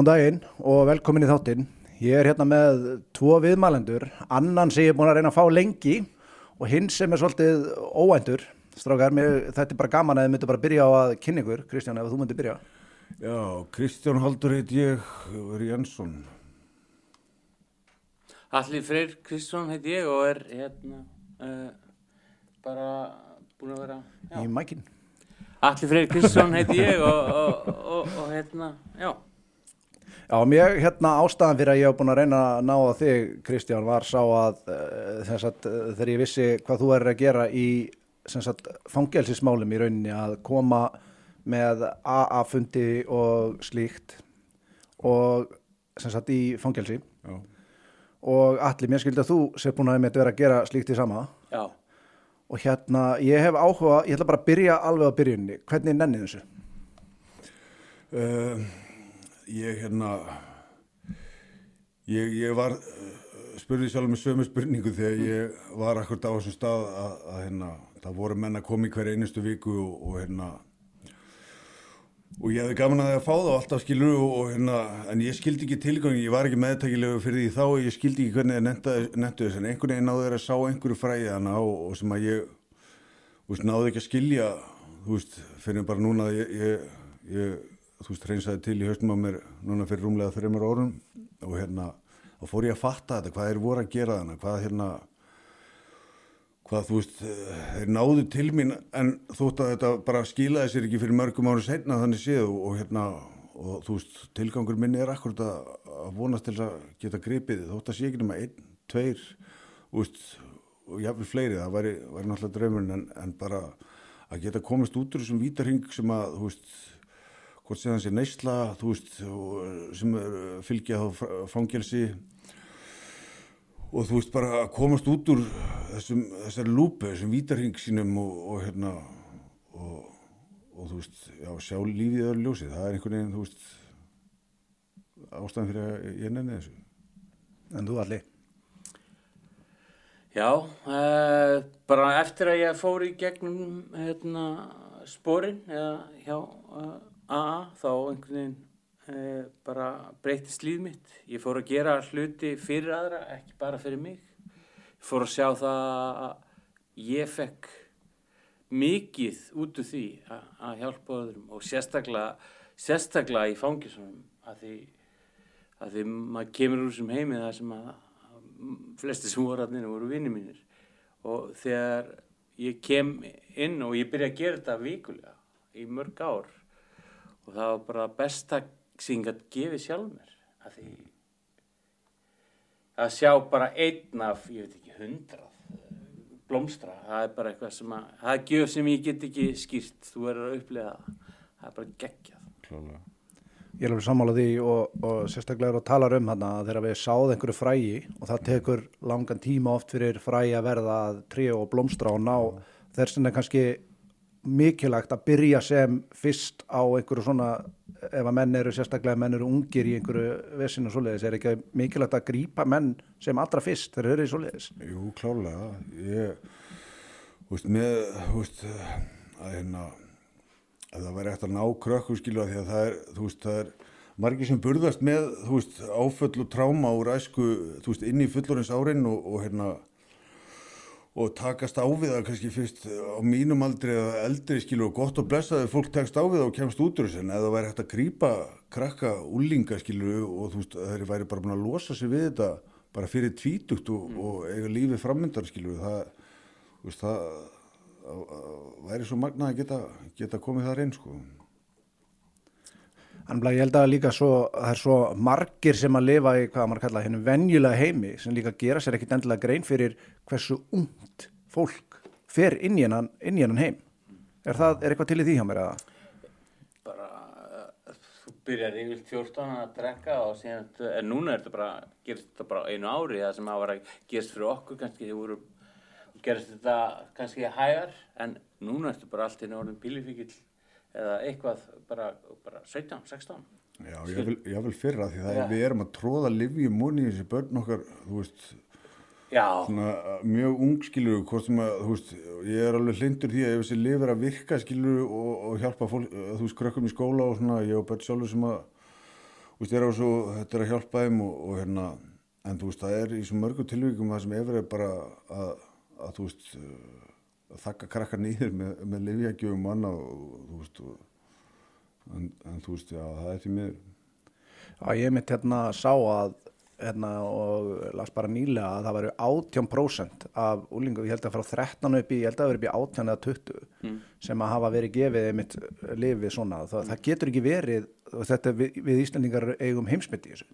Góðan daginn og velkomin í þáttinn. Ég er hérna með tvo viðmælendur, annan sem ég er búin að reyna að fá lengi og hinn sem er svolítið óæntur. Strákar, mér, þetta er bara gaman að þið myndu bara byrja á að kynna ykkur. Kristján, ef þú myndu byrja. Já, Kristján Haldur heit ég, er Jensson. Allir Freyr Kristján heit ég og er hérna uh, bara búin að vera já. Í mækinn. Allir Freyr Kristján heit ég og, og, og, og hérna, já Já, mér hérna ástæðan fyrir að ég hef búin að reyna að ná á þig, Kristján, var sá að uh, sagt, uh, þegar ég vissi hvað þú er að gera í fangelsismálum í rauninni að koma með AA-fundi og slíkt og sagt, í fangelsi Já. og allir, mér skildi að þú sé búin að vera að gera slíkt í sama Já, og hérna, ég hef áhuga, ég ætla bara að byrja alveg á byrjunni, hvernig nennið þessu? Uh, ég hérna, ég, ég var, uh, spurði sjálf með sömu spurningu þegar ég var akkurat á þessum stað að, að hérna, það voru menn að koma í hver einustu viku og, og hérna, og ég hefði gaman að það að fá það alltaf skilur og, og hérna, en ég skildi ekki tilgangi, ég var ekki meðtækilegu fyrir því þá og ég skildi ekki hvernig það nettu þess en einhvern veginn náðu þeir að sá einhverju fræði hana og, og sem að ég, veist, náðu ekki að skilja, þú veist, fyrir bara núna ég, ég, ég, þú veist, reynsaði til í höstum á mér núna fyrir rúmlega þreymur orðum og hérna, þá fór ég að fatta þetta, hvað er voru að gera þarna, hvað hérna, hvað þú veist, þeir náðu til mín en þótt að þetta bara skilaði sér ekki fyrir mörgum ári setna þannig séð og, og hérna, og þú veist, tilgangur minni er akkurat að, að vonast til að geta gripið þótt að sé ekki nema einn, tveir, þú veist, og jáfnveg fleiri, það væri, væri náttúrulega draumurinn en, en bara að geta komist út úr þessum vítarhing sem að, þú veist, hvort sem sé neysla, þú veist, sem er, fylgja þá fangelsi og þú veist bara að komast út úr þessum, þessari lúpu, þessum vítarhing sínum og, og hérna og, og þú veist, já, sjá lífið öðru ljósið, það er einhvern veginn, þú veist, ástæðan fyrir að ég nenni þessu. En þú allir? já uh, bara eftir að ég fór í gegnum hérna, sporin eða hjá uh, AA þá einhvern veginn uh, bara breytist líf mitt. Ég fór að gera hluti fyrir aðra, ekki bara fyrir mig. Ég fór að sjá það að ég fekk mikið út úr því að, hjálpa öðrum og sérstaklega, sérstaklega í fangisunum að því, að því maður kemur úr þessum heimi það sem að, flesti sem voru aðninu voru vinni mínir og þegar ég kem inn og ég byrja að gera þetta vikulega í mörg ár og það var bara besta sem ég gæti gefið sjálf mér. Að því að sjá bara einn af, ég veit ekki, hundrað blómstra, það er bara eitthvað sem að það er gjöf sem ég get ekki skýrt. Þú verður að upplega það. Það er bara geggjað. Klálega. Ég er alveg sammála því og, og sérstaklega er að tala um þarna þegar við sáð einhverju frægi og það tekur langan tíma oft fyrir frægi að verða að tríu og blómstra og ná þess vegna kannski mikilvægt að byrja sem fyrst á einhverju svona ef að menn eru sérstaklega menn eru ungir í einhverju vesinu og svoleiðis er ekki mikilvægt að grípa menn sem allra fyrst þegar eru í svoleiðis Jú, klálega. Ég, veist, með, veist, að hérna, að það væri eftir að ná krökkum skilu að því að það er, þú veist, það er margir sem burðast með, þú veist, áföll og tráma úr æsku, þú veist, inn í fullorins árin og, og hérna, og takast á við það kannski fyrst á mínum aldri eða eldri skilu og gott og blessaði fólk tekst á við það og kemst út úr þessu en eða það væri hægt að grípa krakka úlinga skilu og þú veist þeir væri bara búin að losa sig við þetta bara fyrir tvítugt og, og eiga lífið frammyndar skilu það, veist, það að, að væri svo magnað að geta, geta komið þar inn sko Þannig að ég held að líka svo, það er svo margir sem að lifa í hvað maður kalla hennu venjulega heimi sem líka gera sér ekkit endilega grein fyrir hversu ungt fólk fer inn í hennan, inn í hennan heim. Er það, er eitthvað til í því hjá mér eða? bara þú byrjar yfir 14 að drekka og síðan, en núna er þetta bara gerist þetta bara einu ári það sem að var að gerast fyrir okkur kannski þið voru gerist þetta kannski hægar en núna ertu bara allt inn orðin pílifíkil eða eitthvað bara, bara 17, 16 Já, ég vil, ég vil fyrra því það Já. er við erum að tróða livjum múni í þessi börn okkar, þú veist svona uh, mjög ung skilur að, þú veist, ég er alveg hlindur því að ef þessi lif er að virka skilur og, og hjálpa fólk, uh, þú veist, krökkum í skóla og svona, ég og börn sjálfur sem að þú veist, er á svo, þetta er að hjálpa þeim og, og hérna, en þú veist, það er í svo mörgum tilvíkum það sem efur er bara að, að þú veist, uh, að þakka krakkar nýðir með, með livjagjöfum og annað og, þú veist, og, en, en þú veist, já, það er því miður. Já, ég mitt hérna sá að hérna og las bara nýlega að það væri 18% af úlingu, ég held að frá 13 upp í, ég held að það veri upp í 18 eða 20 sem að hafa verið gefið mitt lifið svona, það, það getur ekki verið og þetta við, við Íslandingar eigum heimsmyndi í þessu,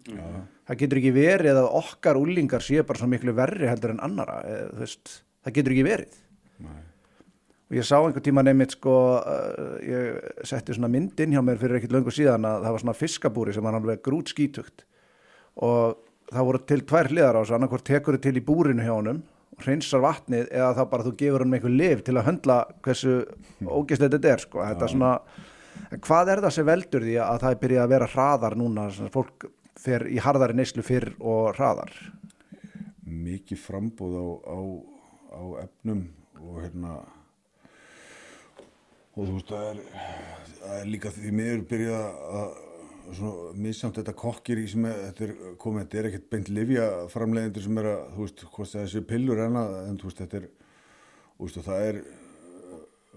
það getur ekki verið að okkar úlingar sé bara svo miklu verri heldur en annara, eð, þú veist það getur ekki verið. Nei. Og ég sá einhver tíma nefnitt sko uh, ég setti svona mynd inn hjá mér fyrir ekkit löngu síðan að það var svona fiskabúri sem var alveg grút skítugt og það voru til tvær hliðar á þessu annarkvort tekur þau til í búrinu hjá honum hreinsar vatnið eða þá bara þú gefur honum einhver liv til að höndla hversu ógeðslega þetta er sko. Þetta svona, hvað er það sem veldur því að það er byrjað að vera hraðar núna fólk fer í harðari neyslu fyrr og hraðar? Mikið frambóð á, á, á efnum og hérna og þú veist það er, það er líka því miður byrjað að svona missamt þetta kokkir í sem er, þetta er komið, þetta er ekkert beint livja framleiðendur sem er að, þú veist, hvort það er þessi pillur enna, en þú veist, þetta er þú veist, það er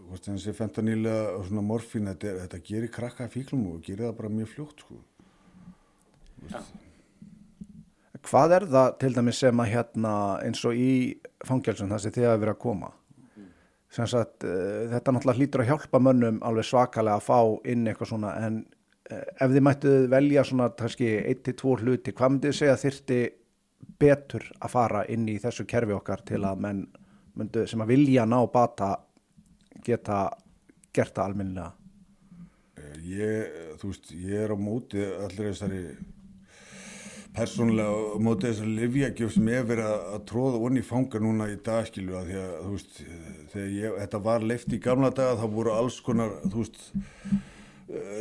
hvort það er þessi fentanýlega og svona morfín, þetta, er, þetta gerir krakka fíklum og gerir það bara mjög fljótt, sko. Hvað er það til dæmis sem að hérna eins og í fangjálsum það sem þið hafa verið að koma sagt uh, þetta náttúrulega hlýtur að hjálpa mönnum alveg svakalega að fá inn eitthvað svona en uh, ef þið mættu velja svona kannski 1-2 hluti hvað myndið segja þyrti betur að fara inn í þessu kerfi okkar til að menn myndu, sem að vilja ná bata geta gert það alminnilega Ég, þú veist, ég er á móti allir þessari persónulega á móti þessari livjagjöf sem ég hef verið að, tróða onni fanga núna í dagskilu að því að, þú veist, þegar ég, þetta var leift í gamla daga þá voru alls konar, þú veist,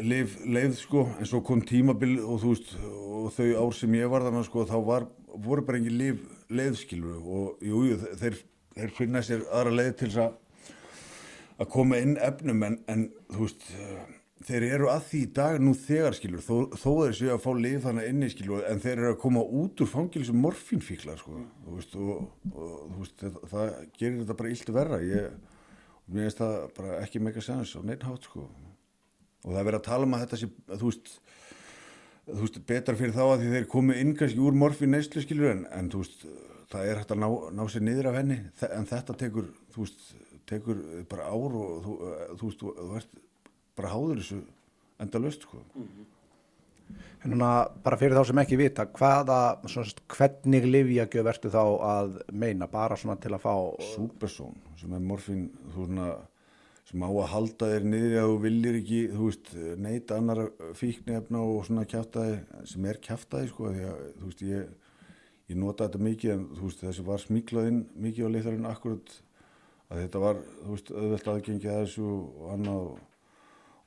leif, leið sko, en svo kom tímabil og þú veist, og þau ár sem ég var þannig sko, þá var, voru bara engin leif, leiðskilu og jú, jú, þeir, þeir finna sér aðra leið til þess að að koma inn efnum en, en þú veist þeir eru að því í dag nú þegar skilur þó, þó þeir séu að fá lið þannig inni skilur en þeir eru að koma út úr fangilsum morfínfíklar sko þú veist, og, og þú veist það, það gerir þetta bara illt verra. Ég, mér finnst það bara ekki mega sens og neitt sko. Og það er verið að tala um að þetta sé þú veist þú veist, betra fyrir þá að því þeir komu inn kannski úr morfín neyslu skilur en, en þú veist, það er hægt að ná, ná sér niður af henni. En þetta tekur, þú veist, tekur bara ár og þú, þú veist, þú, þú ert bara háður þessu enda löst sko. En núna bara fyrir þá sem ekki vita, hvaða, svona, hvernig livjagjöf ertu þá að meina, bara svona til að fá... Supersón, sem er morfín, þú svona, sem á að halda þér niður að þú viljir ekki, þú veist, neyta annar fíknefna og svona kjátaði, sem er kjátaði sko, því að, þú veist, ég, ég nota þetta mikið, en veist, þessi var smíklaðinn mikið á leitharinn akkurat, að þetta var, auðvelt aðgengið að þessu og annað og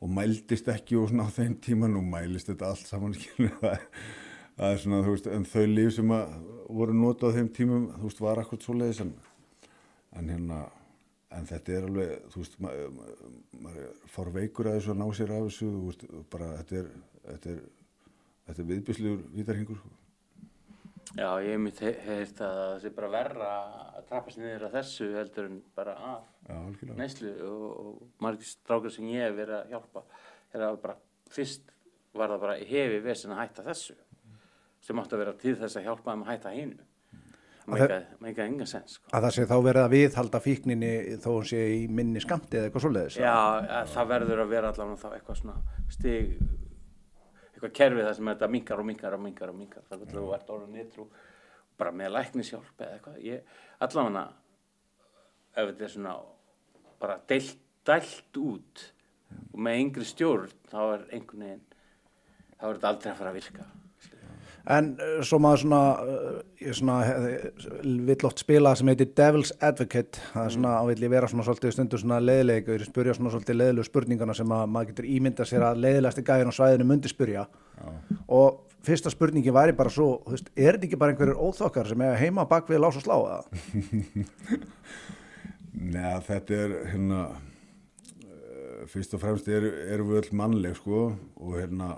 og mældist ekki og svona á þeim tíma nú mælist þetta allt saman það er svona þú veist en þau líf sem að voru notað á þeim tímum þú veist var akkurat svo leiðis en, en hérna en þetta er alveg þú veist maður ma fór veikur að þessu að ná sér af þessu veist bara þetta er þetta er, þetta er viðbysluður vítarhingur sko. Já, ég hef mitt heirt að það sé bara verra að trappa sér niður að þessu heldur en bara algjörlega. neyslu og, og margir strákar sem ég hef verið að hjálpa er að bara fyrst var það bara hefi vesen að hætta þessu sem átti að vera til þess að hjálpa þeim að hætta það meika enga sens sko. Að það sé þá verið að viðhalda fíkninni þó hún sé í minni skamti eða eitthvað svoleiðis. Já, að það verður að vera allavega þá eitthvað svona stig eitthvað kerfið þar sem þetta minkar og minkar og minkar og minkar það verður þú ert orðin nýttrú bara með læknishjálp eða eitthvað. Ég, allavega ef þetta er svona bara deilt, dælt út og með yngri stjórn þá er einhvern veginn þá er þetta aldrei að fara að virka En uh, svo maður svona, ég svona uh, vill oft spila sem heitir Devil's Advocate, það er svona ávill ég vera svona svolítið stundur svona leiðilegur, spurja svona svolítið leiðilegu spurningana sem að maður getur ímynda sér að leiðilegasti gæðin á svæðinu myndi spurja og fyrsta spurningi væri bara svo, veist, er þetta ekki bara einhverjur óþokkar sem er heima bak við lás og slá eða? Nei, þetta er hérna fyrst og fremst eru er við öll mannleg sko og hérna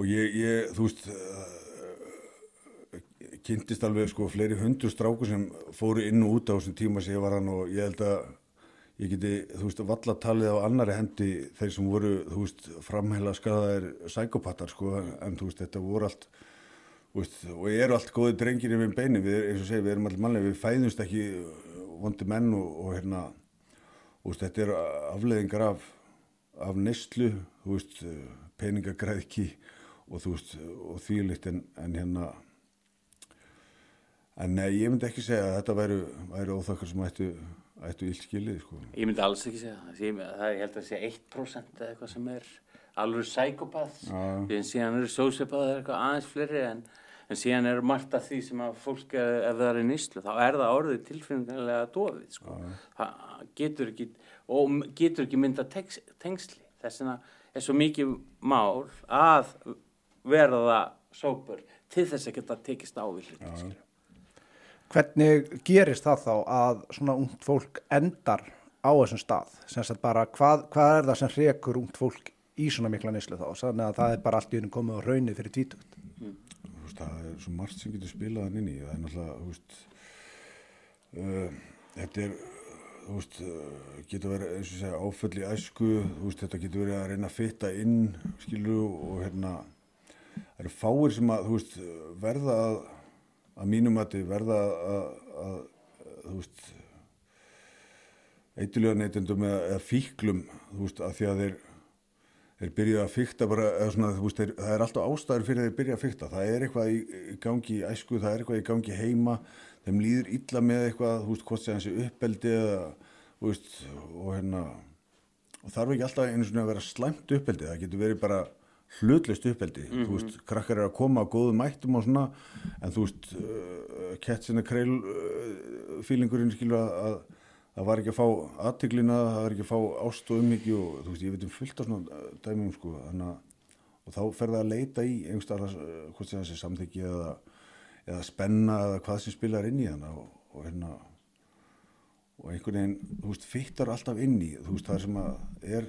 og ég, ég þú veist uh, kynntist alveg sko fleiri hundur stráku sem fóru inn og út á þessum tíma sem ég var hann og ég held að ég geti, þú veist, valla talið á annari hendi þeir sem voru, þú veist, framheila skadaðir sækopatar sko, en þú veist, þetta voru allt veist, og eru allt góði drengir yfir beini, við, eins og segi, við erum allir mannlega, við fæðumst ekki vondi menn og, og hérna, þú veist, þetta er afleðingar af, af neyslu, þú veist, peningagræðki og þú veist, og þvílitt en, en hérna, en nei, ég myndi ekki segja að þetta væru, væru óþakkar sem ættu, ættu illt skilið, sko. Ég myndi alls ekki segja það. Ég, það ég held að segja 1% eða eitthvað sem er alveg psykopaths. En síðan eru sociopathar eitthvað aðeins fleiri en, en síðan eru margt af því sem að fólk, er, ef það er í nýslu, þá er það orðið tilfinningarlega dofið, sko. Það getur ekki, og getur ekki mynda tengs, tengsli. Þess vegna er svo mikið mál að verða sópur til þess að geta tekist á við hluti. Hvernig gerist það þá að svona ungt fólk endar á þessum stað? Bara hvað, hvað er það sem hrekur ungt fólk í svona mikla nýslu þá? Þannig að það er bara allt í unum komið á raunni fyrir tvítugt. Mm. Það er svo margt sem getur spilað hann inn í. Það er náttúrulega, þú veist, uh, þetta er, þú veist, uh, getur verið eins og segja áföll í æsku, þú veist, þetta getur verið að reyna að fitta inn, skilu, og hérna, það eru fáir sem að, veist, verða að að mínum að þið verða að, að, að eitthulega neytendum eða, eða fíklum veist að því að þeir þeir byrja að fykta bara svona veist þeir, það er alltaf ástæður fyrir þeir byrja að fykta það er eitthvað í, í gangi í æsku það er eitthvað í gangi heima þeim líður illa með eitthvað þú veist hvort sé hansi uppeldi eða veist og hérna og þarf ekki alltaf einu svona að vera slæmt uppeldi það getur verið bara hlutlust uppeldi, mm -hmm. þú veist, krakkar er að koma á góðu mættum og svona en þú veist, uh, kettsina kreil uh, fílingurinn skilur að, að það var ekki að fá aðtiklina, það var ekki að fá ást og ummyggju og þú veist, ég veit um fullt af svona dæmum sko, þannig að og þá fer það að leita í einhverstað hvort sem það sé samþyggi eða, eða spenna eða hvað sem spilar inn í þannig og, og hérna og einhvern veginn, þú veist, fyttar alltaf inn í, þú veist, það sem að er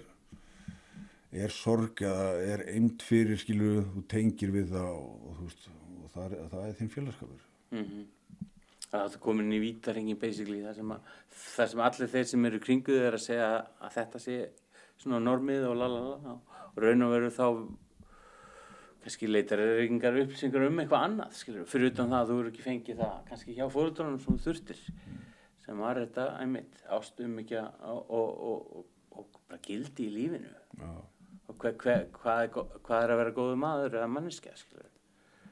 er sorg eða er eind fyrir skilu þú tengir við það og, og, veist, og það, er, það er þinn félagskapur mm -hmm. Það er komin í vítarengi basically þar sem, að, þar sem allir þeir sem eru kringuð er að segja að þetta sé svona normið og lalala og raun og veru þá kannski leitar er yngar upplýsingar um eitthvað annað skilur, fyrir utan það að þú eru ekki fengið það kannski hjá fóröldunum sem þurftir sem var þetta einmitt ástum ekki og, og, og bara gildi í lífinu. Já hver, hver, hvað, er, hvað er að vera góðu maður eða manneskja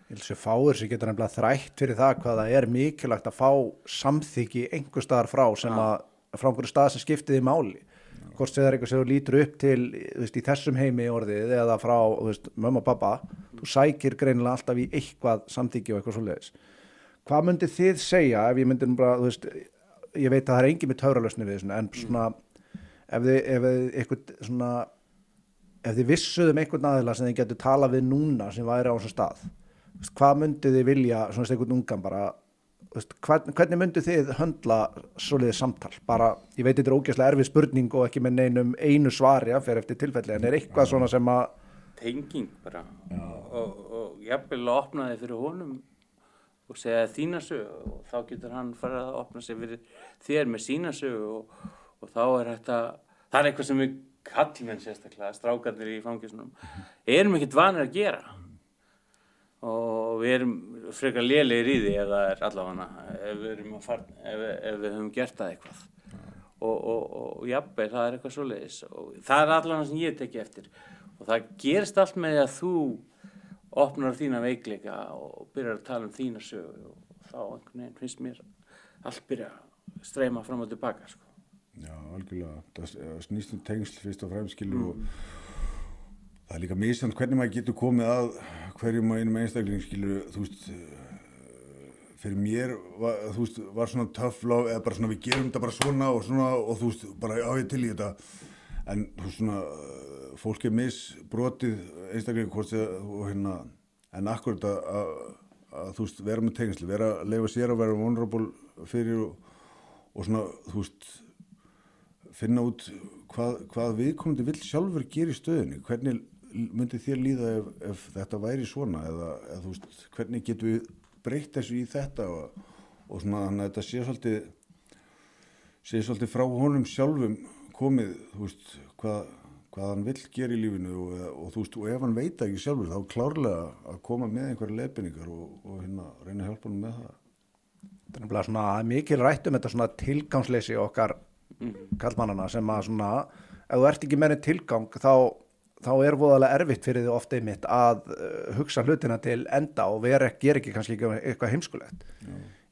Ég vil sé fáir sem getur nefnilega þrætt fyrir það hvað það er mikilvægt að fá samþyggi einhver staðar frá sem ja. að frá einhverju stað sem skiptiði máli. Ja. hvort sem það er eitthvað sem þú lítur upp til veist, í þessum heimi orðið eða frá mamma og pappa þú sækir greinilega alltaf í eitthvað samþyggi og eitthvað svo leiðis hvað myndið þið segja ef ég myndið bara veist, ég veit að það er engin með tauralösni við þessu en svona ef þið, ef þið eitthvað svona ef þið vissuðum einhvern aðila sem þið getur talað við núna sem væri á þessum stað veist, hvað myndið þið vilja svona einhvern ungan bara veist, hvern, hvernig myndið þið höndla soliðið samtal? Bara, ég veit þetta er ógeðslega erfið spurning og ekki með neinum einu svari að fyrir eftir tilfelli en er eitthvað svona sem að tenging bara. Og, og jafnvel að opna þið fyrir honum og segja þína sög og þá getur hann farið að opna sig fyrir þér með sína sög og, og þá er þetta það er eitthvað sem við kallmenn sérstaklega, strákarnir í fangisunum erum ekkert vanir að gera. Og við erum frekar lélegir í því ef það er allavega ef við, fara, ef, ef við höfum gert það eitthvað. Og, og, og jafnveg það er eitthvað svo leiðis og það er allavega sem ég teki eftir. Og það gerist allt með að þú opnar þína veikleika og byrjar að tala um þína sög og þá einhvern veginn finnst mér allt byrja að streyma fram og tilbaka sko Já, algjörlega. Það snýst um tengsl fyrst og fremst, skilu, mm. og það er líka mísand hvernig maður getur komið að hverjum að einum einstakling, skilu, þú veist, eh, fyrir mér var, þú veist, var svona love, eða bara svona við gerum þetta bara svona og svona og þú veist, bara á ég til í þetta, en þú veist svona, fólk er misbrotið einstaklega hvort þið, og hérna, en akkurat að, að, að, þú veist, vera með tengsli, vera að leifa sér að vera vulnerable fyrir og, og svona, þú veist, finna út hvað, hvað viðkomandi vill sjálfur gera í stöðinu, hvernig myndi þér líða ef, ef þetta væri svona eða, eða þú veist, hvernig getum við breytt þessu í þetta og, og svona þannig að þetta sé svolítið sé svolítið frá honum sjálfum komið, þú veist, hvað, hvað hann vill gera í lífinu og, og þú veist, og ef hann veit ekki sjálfur þá klárlega að koma með einhverja leifinningar og, og hérna reyna að hjálpa hann með það. Nefnilega svona mikil rættum þetta svona tilgangsleysi okkar kallmannana sem að svona, ef þú ert ekki með einn tilgang þá, þá er voðalega erfitt fyrir því ofta einmitt að uh, hugsa hlutina til enda og vera, gera ekki kannski eitthvað heimskulegt.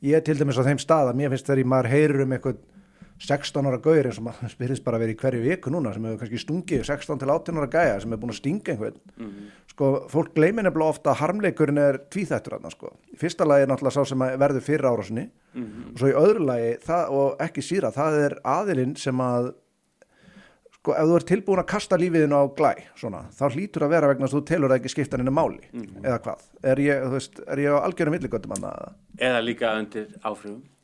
Ég er til dæmis á þeim stað að mér finnst þegar ég maður heyrir um eitthvað 16 ára gauður eins og maður spyrist bara að vera í hverju viku núna sem hefur kannski stungið 16 til 18 ára gæja sem hefur búin að stinga einhvern. Sko, fólk gleymir nefnilega ofta að harmleikurinn er tvíþættur aðna sko. í fyrsta lagi er náttúrulega sá sem að verður fyrir árásinni og svo í öðru lagi það, og ekki síra, það er aðilinn sem að sko, ef þú ert tilbúin að kasta lífiðinu á glæ svona, þá hlýtur að vera vegna að þú telur það ekki skipta henni máli, eða hvað? Er ég, veist, er ég á algjörum milligöndum annað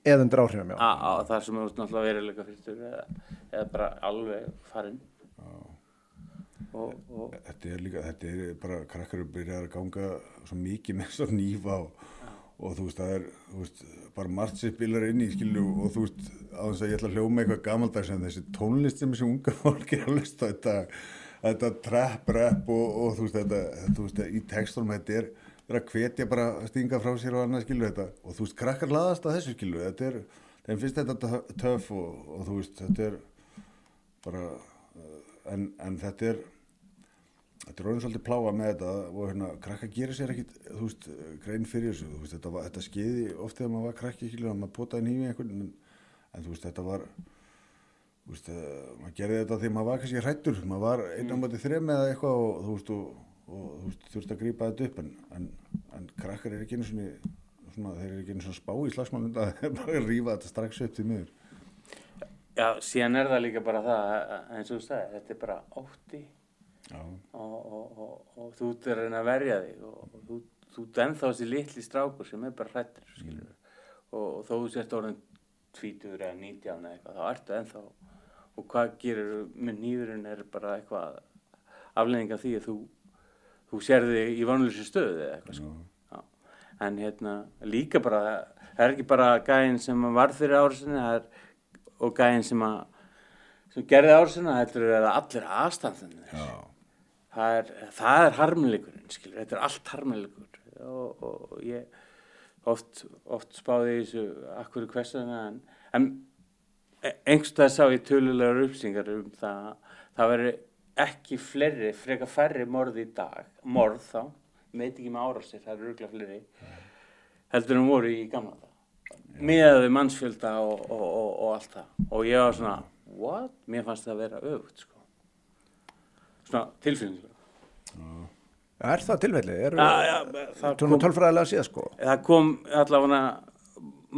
eða undir áhrifum á þar sem þú ert náttúrulega veruleika fyrstur eða, eða bara alveg farinn. Og, og Þetta er líka, þetta er bara krakkar eru byrjað að ganga svo mikið með svo nýfa og, og þú veist, það er veist, bara margt sér spilar inn í skilu og þú veist, á þess að ég ætla að hljóma eitthvað gamaldags en þessi tónlist sem þessi unga fólk er að lusta þetta, þetta trap rap og, og þú veist, þetta, þú veist, í textunum þetta er, að hvetja bara stinga frá sér og annað skilu þetta. Og þú veist, krakkar laðast að þessu skilu þetta er, þeim finnst þetta töf og, og þú veist, þetta er bara, uh, en, en þetta er Þetta er orðin svolítið pláa með þetta og hérna, krakka gerir sér ekkit, þú veist, grein fyrir þessu, veist, þetta, var, þetta skeiði oft þegar maður var krakki, ekki, að maður potaði nýju einhvern, en, en þú veist, þetta var, þú veist, uh, maður gerði þetta þegar maður var kannski hrættur, maður var einn á mati þrem eða eitthvað og þú veist, og, og þú þurfti að grípa þetta upp, en, en, en krakkar er ekki einu svona, svona, þeir eru ekki einu svona spá í slagsmálum, það er bara að rífa þetta strax upp til miður. já, síðan er það líka bara það eins og þú sagði, þetta er bara ótti. Og, og, og, og þú ert að reyna að verja þig og, og þú, þú ert ennþá þessi litli strákur sem er bara hrættur skilur og, og þó þú sért orðin tvítur eða nítján eða eitthvað þá ertu ennþá og hvað gerir með nýðurinn er bara eitthvað afleðing af því að þú þú sér þig í vanlösi stöðu eða eitthvað sko. En hérna líka bara það er ekki bara gæinn sem var fyrir áriðsynni og gæinn sem að sem gerði áriðsynna heldur er það allir aðstæðanir það er, er harmleikurinn þetta er allt harmleikur. Og, og, ég oft, oft spáði í þessu akkur hversuna en, en einhverstað sá ég tölulegar uppsingar um það það veri ekki fleiri, freka færri morð í dag, morð þá veit ekki með árásir, það eru rúglega fleiri heldur en voru í gamla það með mannsfjölda og, og, og, og allt það. Og ég var svona, what? Mér fannst það að vera öfugt sko. Svona tilfinningu Er það tilfelli? Er, það kom, tölfræðilega síðan sko? Það kom allavega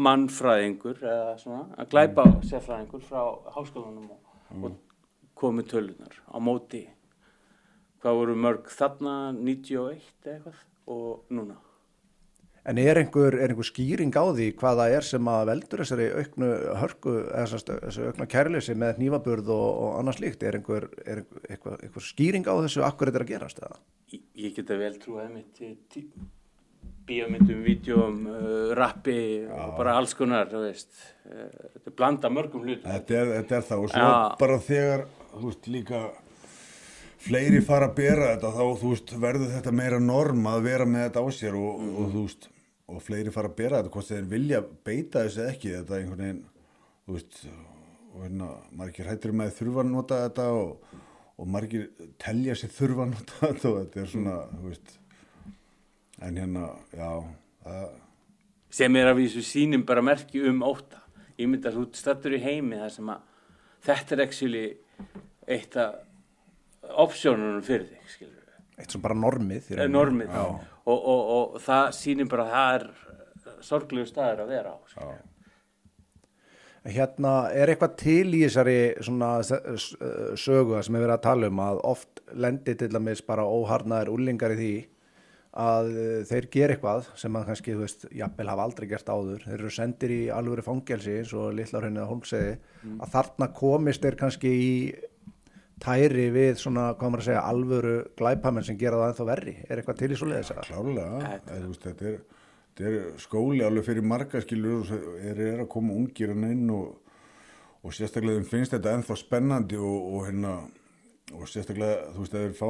mannfræðingur eða svona, að glæpa sérfræðingur frá háskólanum og, og komið tölunar á móti. Hvað voru mörg þarna? 91 eða eitthvað? Og núna? En er einhver, er einhver skýring á því hvað það er sem að veldur þessari auknu hörku, þessari aukna kærleysi með hnífaburð og, og annars líkt? Er einhver, er einhver, einhver, skýring á þessu? Akkur þetta er að gerast ég, ég geta vel trúið mitt til tí- bíómyndum, vídjóm, uh, rappi og bara alls konar, þú veist. Uh, þetta er blanda mörgum hlutum. Þetta er, þetta er það. Og svo Já. bara þegar, þú veist, líka fleiri fara að bera þetta þá, þú veist, verður þetta meira norm að vera með þetta á sér og, og þú veist, og fleiri fara að bera þetta, hvort þeir vilja beita þessu ekki, þetta einhvern veginn, þú veist, og hérna, margir hættir með að þurfa að nota þetta og, og margir telja sér þurfa að nota þetta og þetta er svona, þú veist, en hérna, já, það, sem er að vísu sínum bara merki um óta ég myndi að þú stattur í heimi þar sem að þetta er actually eitt af opsjónunum fyrir þig skilur við, Eitt sem bara normið. rauninni. normið Já. og, og, og það sýnir bara að það er sorglegu staður að vera á skilur við. Hérna, er eitthvað til í þessari s- sögu sem er verið að tala um að oft lendir til dæmis bara óharnaðir úlingar í því að eh, þeir gera eitthvað sem að kannski, þú veist, jafnvel hafa aldrei gert áður. Þeir eru sendir í alvöru fangelsi eins og litlar henni að hólksegi að þarna komist þeir kannski í tæri við svona, hvað maður að segja, alvöru glæpamenn sem gera það ennþá verri? Er eitthvað til í svo leiðis? Klálega, Þetta- eða, veist, þetta, er, þetta er skóli alveg fyrir marga skilur og er, er að koma ungir hann inn og, og sérstaklega þeim finnst þetta ennþá spennandi og, og hérna og sérstaklega, þú veist, að þeir fá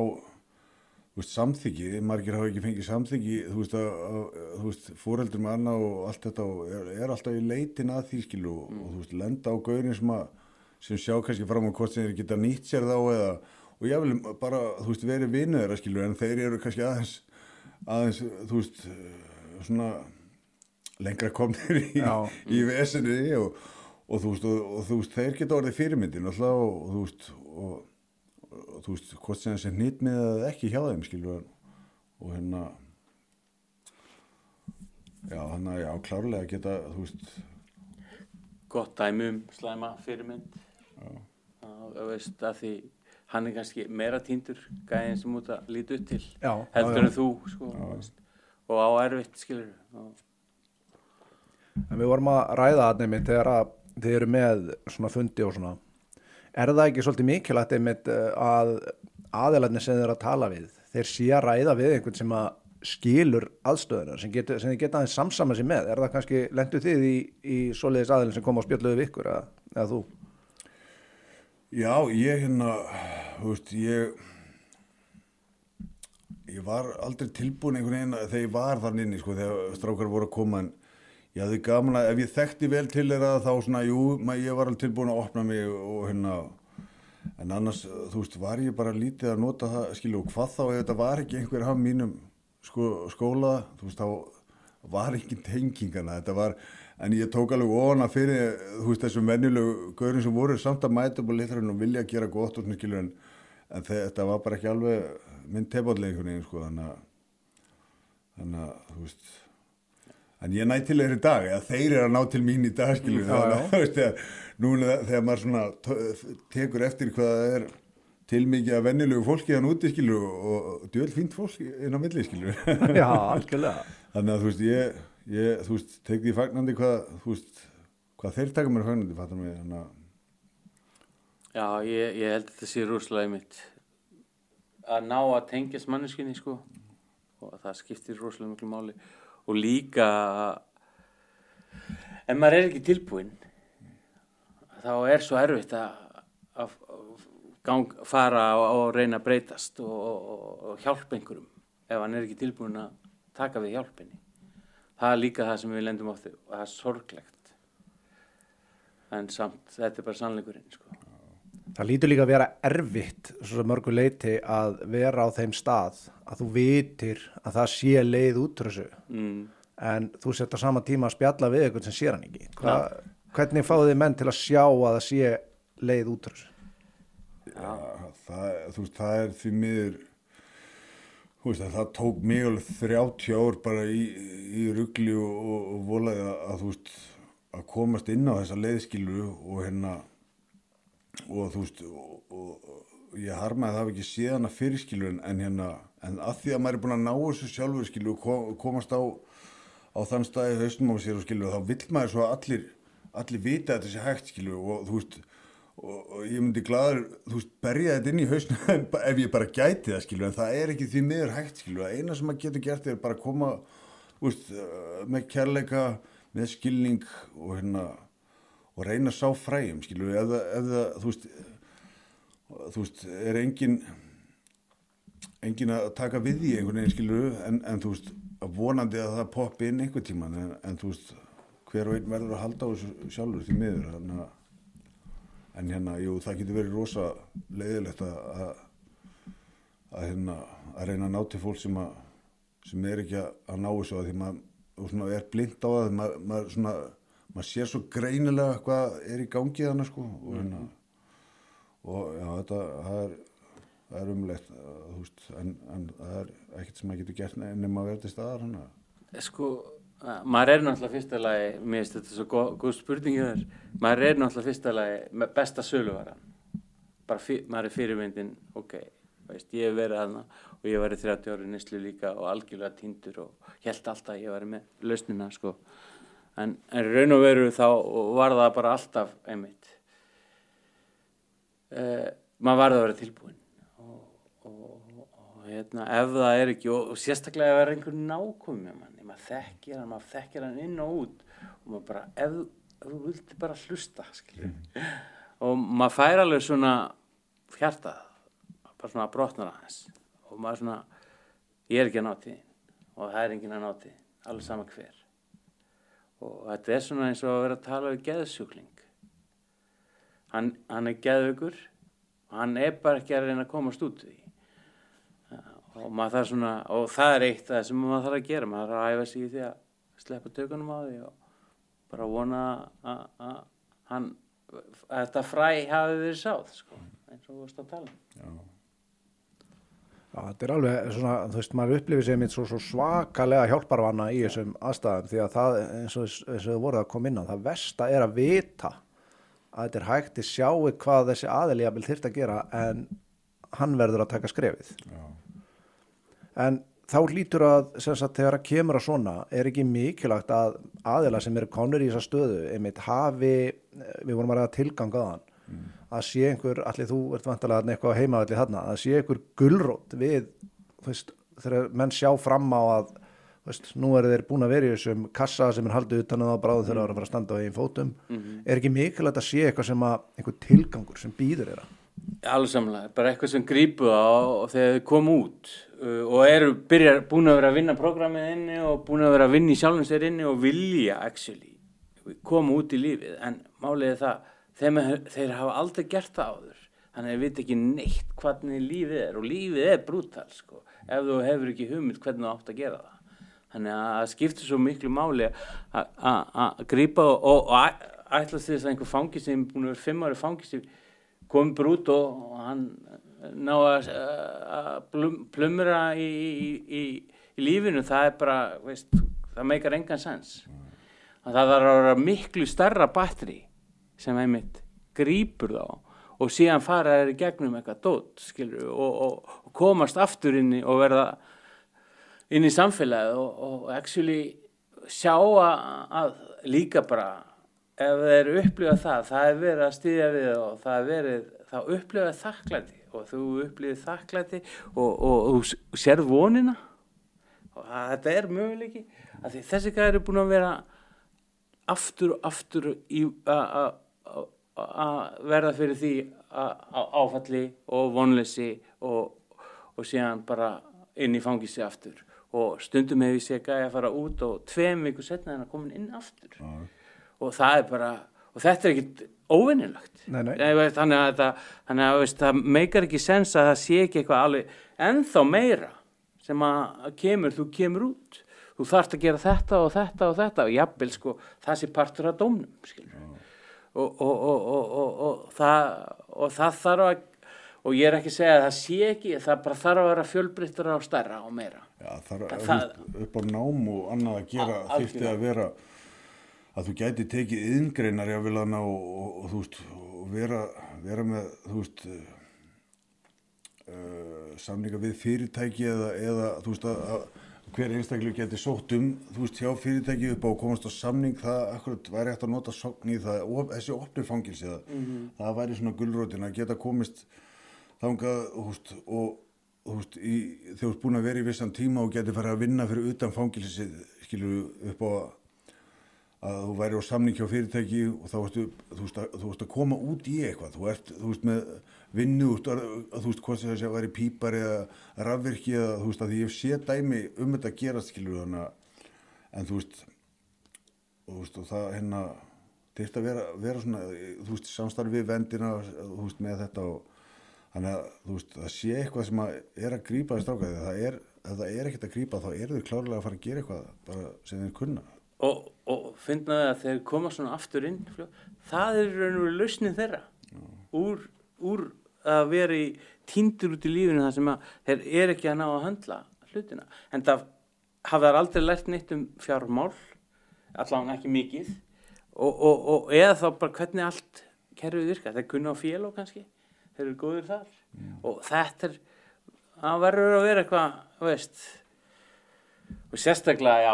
veist, samþyggi, margir hafa ekki fengið samþyggi, þú veist, að, að, þú veist fóreldrum með annað og allt þetta og er, er alltaf í leitin að því skilu og, og þú veist, lenda á gaurin sem að sem sjá kannski fram á hvort sem þeir geta nýtt sér þá eða, og ég vil bara, þú veist, verið vinnu þeirra skilu en þeir eru kannski aðeins aðeins, þú veist svona lengra komnir í, í vesinni og, og, þú veist, og, þú veist, þeir geta orðið fyrirmyndin alltaf og, þú veist og þú veist, hvort sem þessi nýtt með eða ekki hjá þeim, skilur og hérna já, þannig að já, klárlega geta, þú veist. Gott dæmi um slæma fyrirmynd. Og veist að því hann er kannski meira týndur gæðin sem út að líta upp til Já, heldur já, já. en þú sko, veist, og á erfitt skilur En við vorum að ræða það nefnir þegar að þið eru með svona fundi og svona. Er það ekki svolítið mikilvægt einmitt eh, að aðelarnir sem eru að tala við, þeir sé að ræða við einhvern sem að skilur aðstöðunar, sem, getur, sem þið geta aðeins samsama sér með. Er það kannski, lendu þið í, í svoleiðis aðeilin sem kom á spjöldluðu við ykkur eða, eða þú? Já, ég hérna, þú veist, ég, ég var aldrei tilbúin einhvern veginn að- þegar ég var þann inni, sko, þegar strákar voru að koma en ég hafði gaman að ef ég þekkti vel til þeirra þá svona, jú, ma- ég var alveg tilbúin að opna mig og hérna, en annars, þú veist, var ég bara lítið að nota það, skilju, og hvað þá ef þetta var ekki einhver af mínum sko, skóla, þú veist, þá var ekki tengingana, þetta var, en ég tók alveg ofana fyrir, þú veist, þessum venjulegu gaurin sem voru samt að mæta upp á litrarinn og vilja gera gott og svona, skilju, en, en þe- þetta var bara ekki alveg minn veginn, sko, þannig að, þannig að, þú veist, en ég næ til þeir í dag, eða þeir eru að ná til mín í dag, skilju, Já, já. að, þegar, núna þegar maður svona tekur eftir hvað það er til mikið að venjulegu fólki hann úti, skilju, og, og djöl fínt fólk inn á milli, skilju. Já, algjörlega. Þannig að þú veist, ég, ég þú veist, tek því fagnandi hvað, þú veist, hvað þeir taka mér fagnandi, fattar mig, þannig að, já, ég, ég held að þetta sé rúslega mitt að ná að tengjast manneskinni sko og það skiptir rosalega miklu máli og líka ef maður er ekki tilbúinn þá er svo erfitt að, gang, fara og, og reyna að breytast og, og, og hjálpa einhverjum ef hann er ekki tilbúinn að taka við hjálpinni það er líka það sem við lendum á því og það er sorglegt en samt þetta er bara sannleikurinn sko. Það lítur líka að vera erfitt svo mörgu leiti að vera á þeim stað að þú vitir að það sé leið út úr þessu mm. en þú sett á sama tíma að spjalla við eitthvað sem sér hann ekki. Hva, hvernig fáðu þið menn til að sjá að það sé leið út úr þessu? ja, það, þú veist, það er því miður, þú veist, að það tók mig alveg 30 ár bara í, í ruggli og, og, og volaði að, að, þú veist, að komast inn á þessa leiðskilu og hérna, og þú veist, og, og, og ég harmaði að það hafi ekki séð hana fyrirskilu en, en hérna, en að því að maður er búin að ná þessu sjálfur skilu og kom, komast á, á þann staði hausnum á sér og skilu, þá vill maður svo að allir, allir vita að þetta sé hægt skilu og þú veist, og, ég myndi gladur, þú veist, berja þetta inn í hausnum ef ég bara gæti það skilu, en það er ekki því miður hægt skilu, að eina sem maður getur gert er bara að koma, veist, með kærleika, með skilning og hérna, og reyna að sá fræjum, skilu, ef það, ef það, þú veist, þú veist, er engin engin að taka við því einhvern veginn skilur en, en þú veist, að vonandi að það poppi inn einhvern tíman en, en þú veist, hver og einn verður að halda á þessu sjálfur því miður að en hérna, jú, það getur verið rosa leiðilegt að að, að hérna, að reyna að ná til fólk sem að sem er ekki að, ná þessu að því maður svona er blind á það maður svona, maður sér svo greinilega hvað er í gangi þannig sko og hérna og já, þetta, það er er umlegt, en, en það er ekkert sem maður getur gert nema að vera til staðar hann sko, að- maður er náttúrulega fyrsta lagi mér finnst þetta svo góð, góð spurning maður er náttúrulega fyrsta lagi með besta söluvaran. Bara fyr, maður er fyrirmyndin ok, veist, ég hef verið aðna og ég hef verið 30 ári nýslu líka og algjörlega týndur og held alltaf að ég væri með lausnina sko en, en raun og veru þá var það bara alltaf einmitt uh, maður varði að vera tilbúin og, og, og hérna, ef það er ekki og, og sérstaklega ef það er einhver með manni, maður þekkir hann maður þekkir hann inn og út. Og maður bara, ef, ef þú vildi bara hlusta skilur og maður fær alveg svona hjartað bara svona brotnar aðeins. Og maður svona, ég er ekki að ná tíðin og það er enginn að ná tíðin alveg sama hver og þetta er svona eins og að vera að tala við geðsjúkling hann, hann er geðugur og hann er bara ekki að reyna að komast út því og maður þarf svona og það er eitt það sem maður þarf að gera maður þarf að æfa sig í því að sleppa tökunum á því og bara vona að hann að þetta fræ hafi verið sáð sko, eins og þú veist að tala um. Já. Þetta er alveg svona, þú veist, maður upplifir sér mitt svo, svo svakalega hjálparvanna í þessum aðstæðum því að það, eins og, eins og þau voruð að koma inn á, það versta er að vita að þetta er hægt að sjáu hvað þessi aðiljabil þyrft að gera en hann verður að taka skrefið. Já. En þá lítur að, sem sagt, þegar að kemur að svona, er ekki mikilvægt að aðila sem eru konur í þessa stöðu, einmitt hafi, við vorum að ræða tilgang að hann, að sé einhver, allir þú ert vantilega þarna eitthvað heimavalli þarna, að sé einhver gulrót við, þú veist, þegar menn sjá fram á að, þú veist, nú eru þeir búin að vera í þessum kassa sem er haldið utan að bráðu þegar það er að fara að standa á eigin fótum, er ekki mikilvægt að sé eitthvað sem að, einhver tilgangur sem býður þeirra? Alveg samlega, bara eitthvað sem grípu á og þegar þið kom út uh, og eru byrjar, búin að vera að vinna prógramið inni og búin að vera að vinna í sjálfum sér inni og vilja actually koma út í lífið. En málið er það þeim, þeir hafa aldrei gert það áður. Þannig að þeir veit ekki neitt hvernig lífið er. Og lífið er brútal sko, ef þú hefur ekki hugmynd hvernig þú átt að gera það. Þannig að það skiptir svo miklu máli að- grípa og, og, og æ- ætlast til þess að einhver fangi sem búin að vera fimm ári fangi sem kom brút og, og hann ná að, að plum, plumra í, í, í, í lífinu. Það er bara, veist, það meikar engan sens. Að það þarf að vera miklu starra batteri sem einmitt grípur þá og síðan fara þeir í gegnum eitthvað dót skilur, og, og, og komast aftur inn í og verða inn í samfélagið og, og actually sjá að, að líka bara ef þeir upplifa það, það er verið að stýðja við og það er verið, þá upplifa þakklæti og þú upplifið þakklæti og, þú sérð vonina. Og það, þetta er möguleiki að þessi gæði eru búin að vera aftur og aftur í- a- a- a- að verða fyrir því áfalli og vonleysi og, og síðan bara inn í fangisi aftur. Og stundum hefur ég sé gæði að fara út og tveim vikur setna en að koma inn aftur. Já. og það er bara og þetta er ekkit nei. þannig að, það, að veist, það meikar ekki sens að það sé ekki eitthvað alveg ennþá meira sem að kemur, þú kemur út. Þú þarft að gera þetta og þetta og þetta. Og jafnvel sko, það sé partur af dómnum skilur og, og, og, og, og, og, það, og það þarf að og ég er ekki að segja að það sé ekki það bara þarf að vera fjölbreyttur á stærra og meira Já, það er Það- það, upp á nám og annað að gera algjörlega. að vera að þú gæti tekið yðngreinar jáfnvel hana og, og, og þú veist og vera, vera með þú veist uh, samninga við fyrirtæki eða, eða þú veist að, að hver einstaklega geti sótt um þú veist hjá fyrirtæki upp á að komast á samning það akkurat væri hægt að nota sókn í það og þessi opni fangilsi það, það væri svona gullrótin að geta komist þangað veist, og veist, í, þú ert búin að vera í vissan tíma og geti farið að vinna fyrir utan fangilsi skilur upp á að þú væri á samning hjá fyrirtæki og þá ertu, þú veist, að, þú veist að koma út í eitthvað, þú ert, þú veist, með vinnu, þú veist, hvað sem þessi að væri pípar eða rafvirki eða, þú veist, að ég sé dæmi um þetta að gera, skilur, þannig að, en þú veist, og, þú veist, og það, hérna, þetta að vera, vera svona, þú veist, samstarfi við vendina, þú veist, með þetta og, þannig að, þú veist, það sé eitthvað sem að er að grípa þess strákaði, það er, það er ekkert að grípa, þá eru þau klárlega að fara að gera eitthvað, bara sem þeir kunna. Og, og finnaði að þeir koma svona aftur inn það er raun og veru lausnin þeirra. Úr, úr að vera í týndur út í lífinu þar sem að þeir er ekki að ná að höndla hlutina. En það hafa þær aldrei lært neitt um fjármál allavega ekki mikið. Og, og, og eða þá bara hvernig allt kerfið virkar, þeir kunna á fél og kannski. Þeir eru góðir þar. Og þetta er það verður að vera eitthvað veist og sérstaklega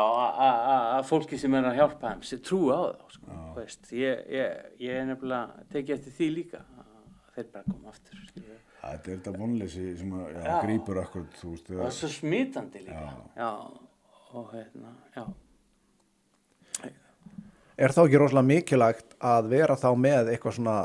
að fólki sem er að hjálpa þeim sem trúi á þá sko, veist, ég, ég, ég er nefnilega tekið eftir því líka þeir bara koma aftur skilur. Þetta er þetta vonleysi sem að, já, Já. þú veist, og það er svo smitandi líka Já. já, og hérna, já Er þá ekki rosalega mikilvægt að vera þá með eitthvað svona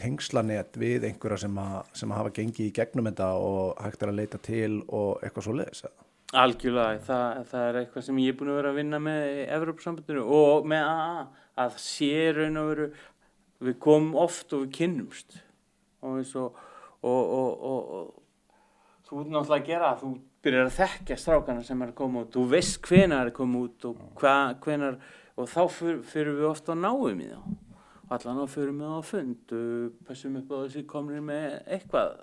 tengslanet við einhverja sem, að, sem að hafa gengið í gegnum þetta og hægt er að leita til og eitthvað svo leiðis? Algjörlega, það, það er eitthvað sem ég er búin að vera að vinna með í Evropasambandinu og með AA, að sé raun og veru, við komum oft og við kynnumst. Og, og, og, og, þú ert náttúrulega að gera, það, þú byrjar að þekkja strákana sem er að koma út, þú veist hvenar er að koma út og hva, hvenar, og þá fyr, fyrir við ofta að náum í þá, allan á fyrir við á fund, passum upp á þessi komnir með eitthvað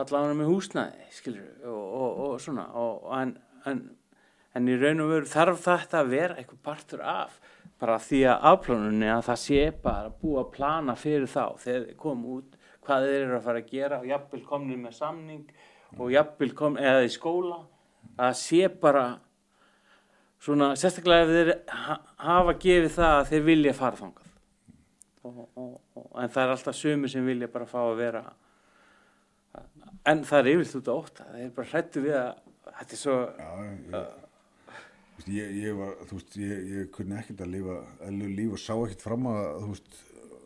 allavega með húsnæði skilur, og, og, og svona og, en, en, en í raun og veru þarf þetta að vera eitthvað partur af bara því að afplánunni að það sé bara búið að plana fyrir þá þegar þeir koma út hvað þeir eru að fara að gera og jafnvel komnir með samning og jafnvel kom eða í skóla að sé bara svona sérstaklega ef þeir ha hafa gefið það að þeir vilja fara þangað. En það er alltaf sömu sem vilja bara fá að vera en það er yfirlt út á óta það er bara hrættu við að þetta er svo já, ég, ég, ég var, þú veist, ég, ég kunni ekkert að lifa, eðlu líf og sá ekkert fram að, þú veist,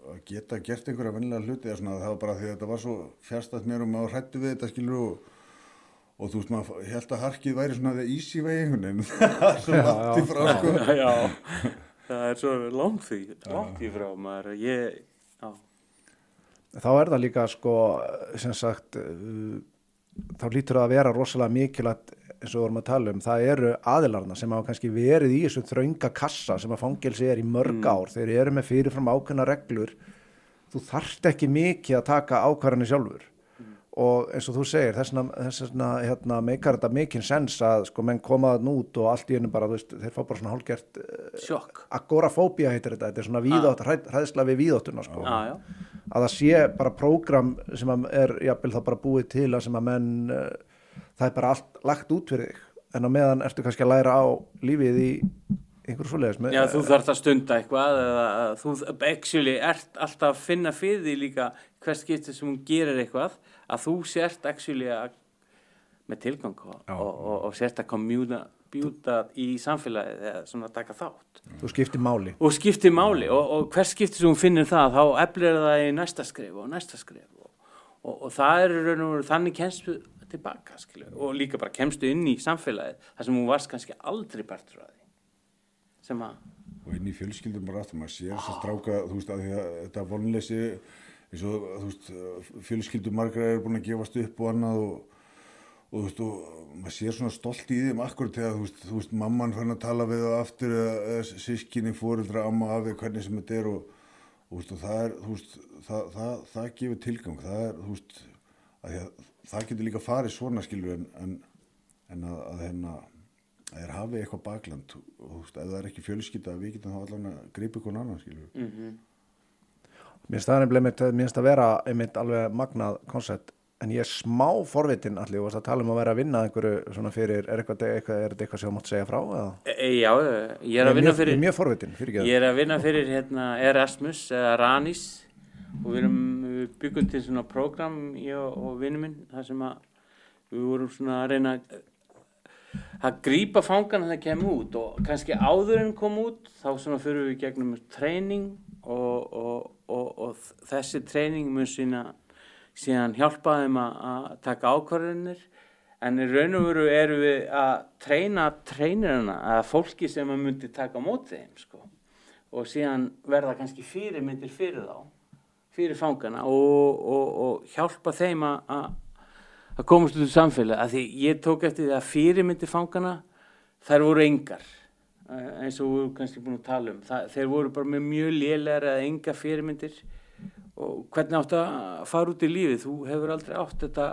að geta gert einhverja vennilega hluti. Eða svona, það var bara því að þetta var svo fjárstætt mér og maður hrættu við þetta, skilur, og, og þú veist, maður held að harkið væri svona það einhvern veginn, það er svo Já, langt í frá, sko. já, það er svo langt því langt í frá maður. Ég, já, Þá er það líka sko, sem sagt, þá lítur það að vera rosalega mikilvægt eins og við vorum að tala um, það eru aðilarna sem hafa kannski verið í þessum þrönga kassa sem að fangelsi er í mörg ár, þeir eru með fyrirfram ákveðna reglur, þú þarft ekki mikið að taka ákvarðanir sjálfur. Og eins og þú segir, þess vegna hérna, meikar þetta mikinn sens að sko menn koma þann út og allt í einu bara, veist, þeir fá bara svona hálfgert uh, sjokk. agorafóbía heitir þetta, þetta er svona hræð, hræðsla við víðáttuna sko. Já, að það sé bara prógram sem er jafnvel þá bara búið til að sem að menn uh, það er bara allt lagt út fyrir þig. En á meðan ertu kannski að læra á lífið í einhverju svoleiðis með, já, þú þarft að stunda eitthvað eða að þú actually ert alltaf að finna fyrir því líka hvers getur sem hún gerir eitthvað að þú sért actually að með tilgang og, og, og, og sért að komjúta bjúta í samfélagið eða svona að taka þátt. Þú skiptir máli. Og skiptir máli. Og, og hvers skiptir sem hún finnir það þá eflir það í næsta skrif og næsta skrif og, og, og það er í raun og veru þannig kemstu tilbaka skilur, og líka bara kemstu inn í samfélagið þar sem hún varst kannski aldrei partur af því. Sem að og inn í fjölskyldum bara aftur, maður sér þess að stráka, þú veist, að að þetta vonleysi, eins og, þú veist, fjölskyldum margra er búin að gefast upp og annað og, og þú veist, og maður sér svona stolt í þeim akkur þegar, þú veist, þú veist, mamman fann að tala við það aftur eða, sískinni, fóreldra, amma, afi, hvernig sem þetta er og, og, og það er, þú veist, það, það, það gefur tilgang, það er, þú veist, að að það getur líka farið svona skilur en, en, en að, að hérna, að þeir hafi eitthvað bakland. Og þú veist, ef það er ekki fjölskylda við getum þá allan að grípa ykkur annan skilur mm mér finnst það nefnilega mér finnst það vera einmitt alveg magnað koncept en ég er smá forvitin allir og varst að tala um að vera að vinna að einhverju svona fyrir, er eitthvað, eitthvað, þetta eitthvað sem þú mátt segja frá eða? e, já, ég er að vinna mjög, fyrir er mjög forvitin, fyrir Ég er að vinna fyrir hérna, Erasmus eða Ranis og við erum byggum til svona program ég og, og vinnu minn þar sem að við vorum svona að reyna að- að grípa fangana þegar kem út og kannski áður en kom út þá svona fyrir við gegnum treyning og, og, og, og þessi treyning mun sína síðan hjálpa þeim að, taka ákvarðinir en í raun og veru erum við að treyna treynirina að fólki sem að myndi taka á móti þeim sko. og síðan verða kannski fyrirmyndir fyrir þá fyrir fangana og, og, og hjálpa þeim að, að komast út úr samfélag að því ég tók eftir því að fyrirmyndir fangana þær voru engar eh, eins og við erum kannski búin að tala um. Það, þeir voru bara með mjög lélegar eða enga fyrirmyndir og hvernig átt að fara út í lífið þú hefur aldrei átt þetta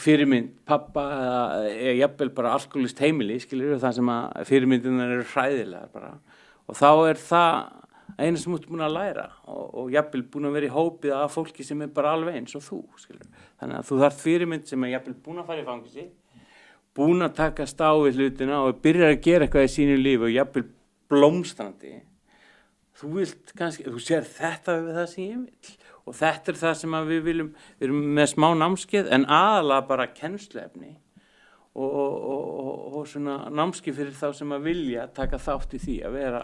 fyrirmynd pappa eða, jafnvel bara alkoholist heimili skilur það sem að fyrirmyndunar eru hræðilegar bara og þá er það eina sem ert búin að læra og, og jafnvel búin að vera í hópið af fólki sem er bara alveg eins og þú skilur. þannig að þú þarf fyrirmynd sem er jafnvel búin að fara í fangisi búin að taka stáfið hlutina og byrjar að gera eitthvað í sínu lífi og jafnvel blómstrandi þú vilt kannski, þú sér þetta við það sem ég vil og þetta er það sem við viljum, við erum með smá námskeið en aðalega bara kennsluefni og, og, og, og svona námskeið fyrir þá sem að vilja taka þátt í því að vera,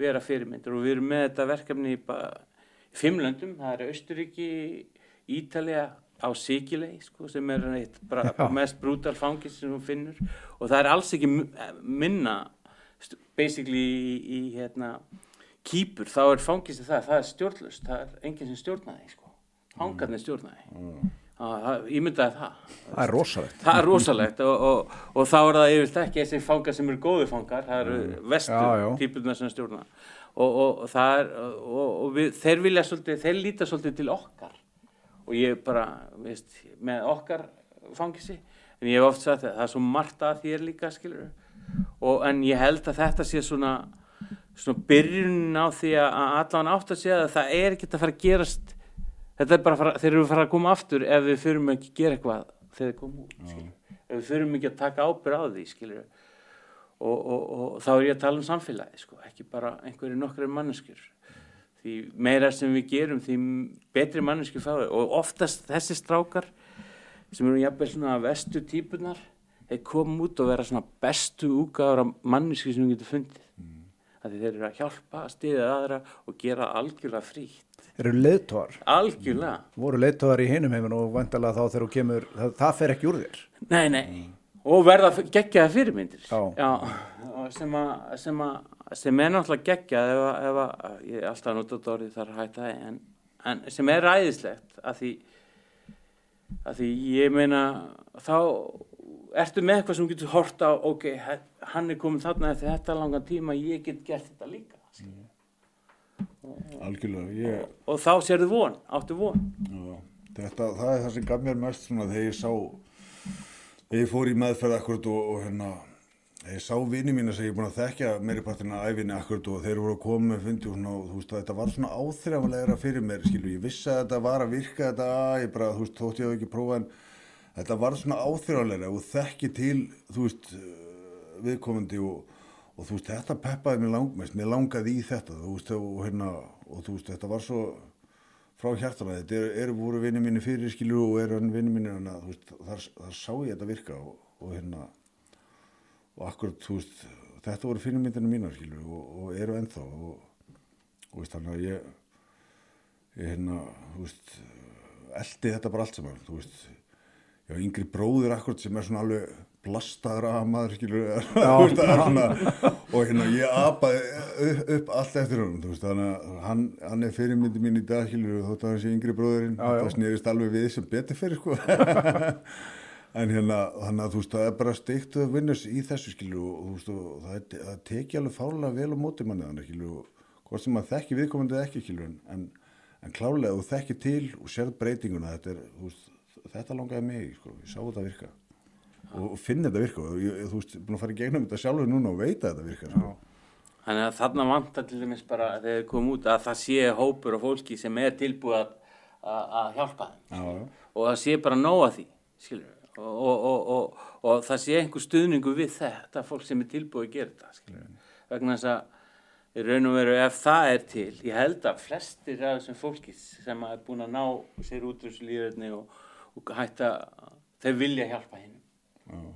vera fyrirmyndur og við erum með þetta verkefni í fimmlöndum, það er Austuríki, Ítalija á Sigilei sko, sem er eitt bara, mest brútal fangis sem hún finnur og það er alls ekki minna basically í, í hérna kýpur, þá er fangist það, það er stjórnlust, það er enginn sem stjórnaði sko, hangarnir stjórnaði mm. ég myndaði það. Það er rosalegt. Það er rosalegt og, og, og þá er það yfirlt ekki þessi fangar sem eru góði fangar það eru mm. vestu típurna sem stjórna. Og, og það er og við, þeir vilja svolítið, þeir líta svolítið til okkar. Og ég bara, veist, með okkar fangisi, en ég hef oft sagt það, það er svo margt að þér líka skilur og en ég held að þetta sé svona svona byrjun á því að allan átt að segja að það er ekkert að fara að gerast. Þetta er bara fara, þeir eru að fara að koma aftur ef við fyrirum ekki að gera eitthvað þegar þeir koma út ef við fyrirum ekki að taka ábyrð á því og, og, og þá er ég að tala um samfélagi sko, ekki bara einhverju nokkru manneskjur. Því meira sem við gerum því betri manneskjur fáið og oftast þessi strákar sem eru jafnveg svona vestu típunar þeir koma út og vera svona bestu úgáður af manneskjur sem við getum fundið að þeir eru að hjálpa, stiðja aðra og gera algjörlega frítt. Eru leittóar? Algjörlega. Voru leittóar í hinum heiminn og vantalega þá þegar þú kemur, það, það fer ekki úr þér? Nei, nei, mm. og verða geggjaða fyrirmyndir. Já. Já, sem, a, sem, a, sem er náttúrulega geggjað ef, ef að, ég er alltaf notat orðið þar að hætta það, en, en sem er ræðislegt að því, að því ég meina þá ertu með eitthvað sem getur horta á? Ok, hann er komin þarna eftir þetta langan tíma, ég get gert þetta líka mm. algjörlega ég... og, og þá sér þið von, áttu von? Já, þetta, það er það sem gaf mér mest svona þegar ég sá þegar ég fór í meðferð akkurat og, og hérna ég sá vini mín að ég er búin að þekkja meiripartina æfinni akkurat og þeir voru að koma með fundi og svona, veist að þetta var svona áþrjálega fyrir mér, skilu, ég vissi að þetta var að virka þetta, ég bara, þú veist, þótt ég hef ekki prófað en þetta var svona áþjóðarlega og þekki til þú veist viðkomandi og, og þú veist þetta peppaði mér langmest, mér langaði í þetta þú veist og hérna og þú veist þetta var svo frá hjartana þetta eru er voru vinni mínu fyrir skilju og eru hann vinni mínu þú veist þar, þar sá ég þetta virka og, og hérna og akkurat þú veist þetta voru finnumyndinu mínar skilju og, og eru ennþá og veist þannig að ég ég hérna þú veist eldi þetta bara allt saman þú veist já, yngri bróður akkurat sem er svona alveg blastaður að maður skilur. Svona, og hérna ég apaði upp, allt eftir honum veist, þannig að hann, hann er fyrirmyndi mín í dag skilur þótt að hans er yngri bróðurinn það snýðist alveg við sem betur fyrir sko. En hérna þannig að þú veist það er bara steikt að vinnast í þessu skilur og þú veist og það, það teki alveg fálega vel á móti manni þannig skilur og hvort sem maður þekki viðkomandi ekki skilur en, en klálega þú þekki til og sér breytinguna þetta er þú veist þetta langaði mig, sko, ég sá þetta virka. Og finn þetta virka. Og ég, þú veist, búin að fara í gegnum þetta sjálfur núna og veita þetta virka sko. Þannig að þarna vantar til dæmis bara þegar þið komum út að það sé hópur og fólki sem er tilbúið að, að hjálpa þeim og það sé bara nóga því og, og, og, og það sé einhver stuðningu við þetta fólk sem er tilbúið að gera þetta skilur. vegna þess að í raun og veru ef það er til ég held að flestir af þessum fólki sem er búin að ná sér út úr þessu líðrætni og og hætta, þau vilja hjálpa hinn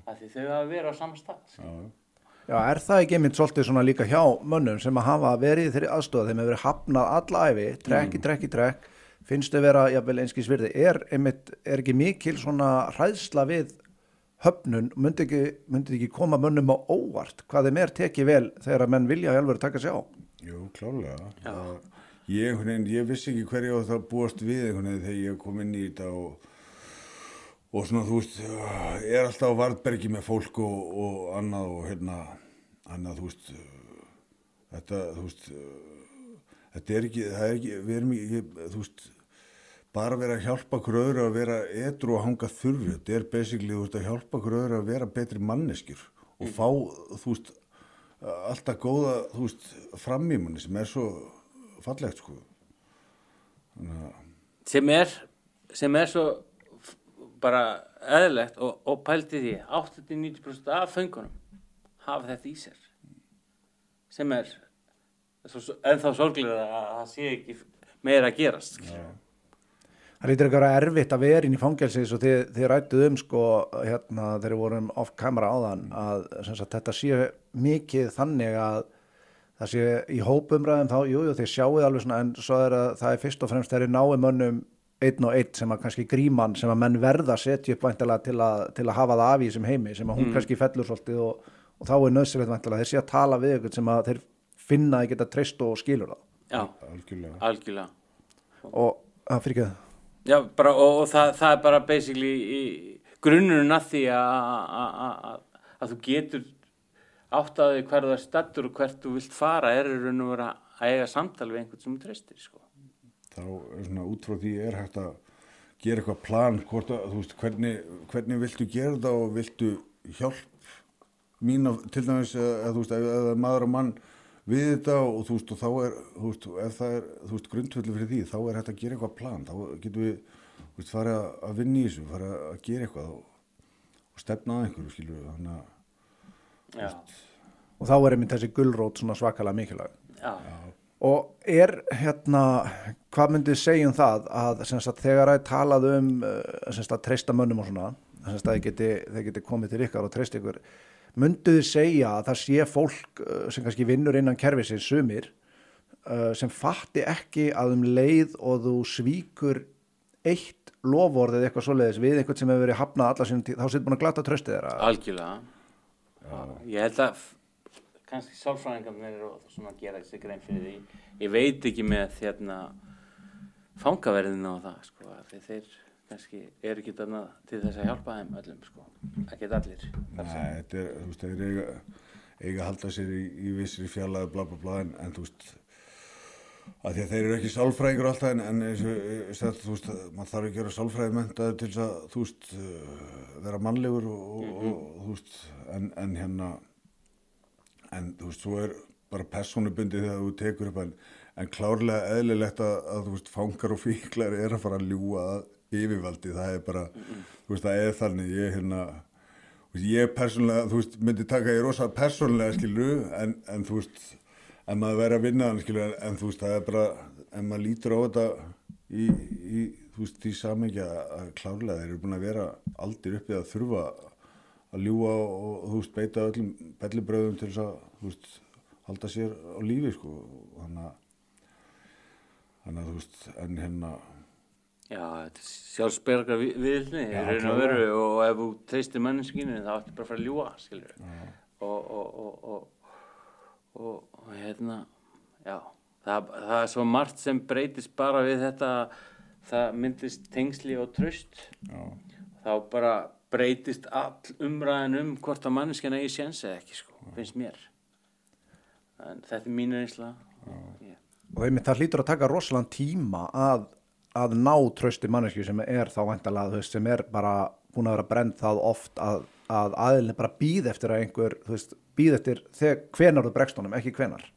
af því þau hafa verið á sama stað Já, Já, er það ekki einmitt svolítið svona líka hjá mönnum sem að hafa verið þeirri aðstofa, þeim hefur verið hafnað allæfi, trekki, mm. trekki, trekk finnst þau vera, jável einskís virði. Er, einmitt, er ekki mikil svona hræðsla við höfnun? Myndi ekki, myndi ekki koma mönnum á óvart hvað þeim er tekið vel þegar að menn vilja hjálfur taka sig á? Jú, klálega ég, ég vissi ekki hverja á það búast við þegar ég kom inn í þetta og og svona þú veist er alltaf á vartbergi með fólk og, og annað og hérna annað þú veist þetta þú veist þetta er ekki, er ekki, við erum ekki þú veist, bara vera að hjálpa hverju að vera edru og hanga þurfi, þetta er basically þú veist að hjálpa hverju að vera betri manneskjur og fá þú veist alltaf góða þú veist fram í manni sem er svo fallegt sko. Sem er sem er svo bara eðlegt og, og pælti því 80-90% af fengunum hafa þetta í sér sem er ennþá sorglega að það sé ekki meira að gerast skilur. Það lítur ekki að vera erfitt að vera inn í fangelsi eins og þið, þið rættuð um sko hérna þegar við vorum off kamera áðan að sem sagt, þetta sé mikið þannig að það sé í hópumræðum þá, jú, jú, þið sjáuð alveg svona en svo er að það er fyrst og fremst þeirri náum mönnum einn og einn sem að kannski gríman sem að menn verða að setja upp væntalega til að, til að hafa það af í þessum heimi sem að hún kannski fellur svolítið og, og þá er nöðsilegt væntalega þeir sé að tala við ykkur sem að þeir finna að geta treyst og skilur það. Já, algjörlega. Algjörlega. Og það fyrir ekki það Já, bara, og, og það, það er bara basically í, grunnurinn að því að- að að- að þú getur áttaði hver það er stattur og hvert þú vilt fara er í raun og vera að eiga samtal við einhvern sem þú treystir sko. Þá er svona út frá því er hægt að gera eitthvað plan hvort að, þú veist, hvernig, hvernig viltu gera þetta og viltu hjálp mín af, til dæmis eða, þú veist, það er maður og mann við þetta og þú veist, og þá er þú veist, ef það er, þú veist, grundvöldu fyrir því þá er hægt að gera eitthvað plan, þá getum við þú veist, fara að vinna í þessu fara að gera eitthvað og, og stefna að einhverju, skilur við, þannig að Já, og þá er einmitt þessi gulrót svona svakalega mikilvæg. Já, og er hérna hvað myndið segja um það að sagt, þegar að talað um sem sagt, að treysta mönnum og svona sagt, að þeir geti, þeir geti komið til ykkar og treyst ykkur myndið þið segja að það sé fólk uh, sem kannski vinnur innan kerfisins sumir uh, sem fatti ekki að um leið og þú svíkur eitt lofórð eða eitthvað svoleiðis við einhvern sem hefur verið hafnað alla sínum tíð, þá sétt búin að glata tröstið þeirra? Algjörlega. Ég held að kannski sálfræðingarnir og svona gera þessi grein fyrir því. Ég veit ekki með hérna fangaverðina og það sko, því þeir kannski eru ekki annað til þess að hjálpa þeim öllum sko, ekki allir. Nei, þetta er, þú veist, þeir eiga, eiga að halda sér í, í vissri fjallaði bla bla bla en, en þú veist að því að þeir eru ekki sálfræðingur alltaf en, en eins og eh, þú veist, maður þarf ekki að vera sálfræði mentaður til þess að, þú veist, uh, vera mannlegur og, og, og, þú veist, en, en hérna, en þú veist, svo er bara persónubundið þegar þú tekur upp en, en klárlega eðlilegt að, að, veist, fangar og fíklar er að fara að ljúa yfirvaldi, það er bara, þú veist, það er þannig, ég hérna, þú veist, ég persónlega, þú veist, myndi taka ég rosa persónlega, skilur, en, en þú veist, en maður verið að vinna hann, skilur, en, en þú veist, það er bara, en maður lítur á þetta í, í þú veist, því samengja að klárlega þeir eru búin að vera aldir uppið að þurfa að ljúa og, þú veist, beita öllum bellibröðum til þess að, þú veist, halda sér á lífi, sko, þannig að, þannig að, þú veist, en hérna, Já, þetta er sjálfsbergar viðlni í raun og veru og ef þú treystir manneskinu þá ættu bara að fara að ljúa skilur og, og, og, og, og, og hérna já, það, það er svo margt sem breytist bara við þetta það myndist tengsli og tröst já, þá bara breytist all umræðin um hvort að manneskina eigi séns eða ekki sko, finnst mér. En þetta er mín reynsla. Yeah. og einmitt það hlýtur að taka rosalega tíma að, að ná trösti mannesku sem er þá veist, sem er bara búin að vera brend það oft að, að aðilin bara býð eftir að einhver þú veist, býð eftir hvenar þú bregst honum, ekki hvenar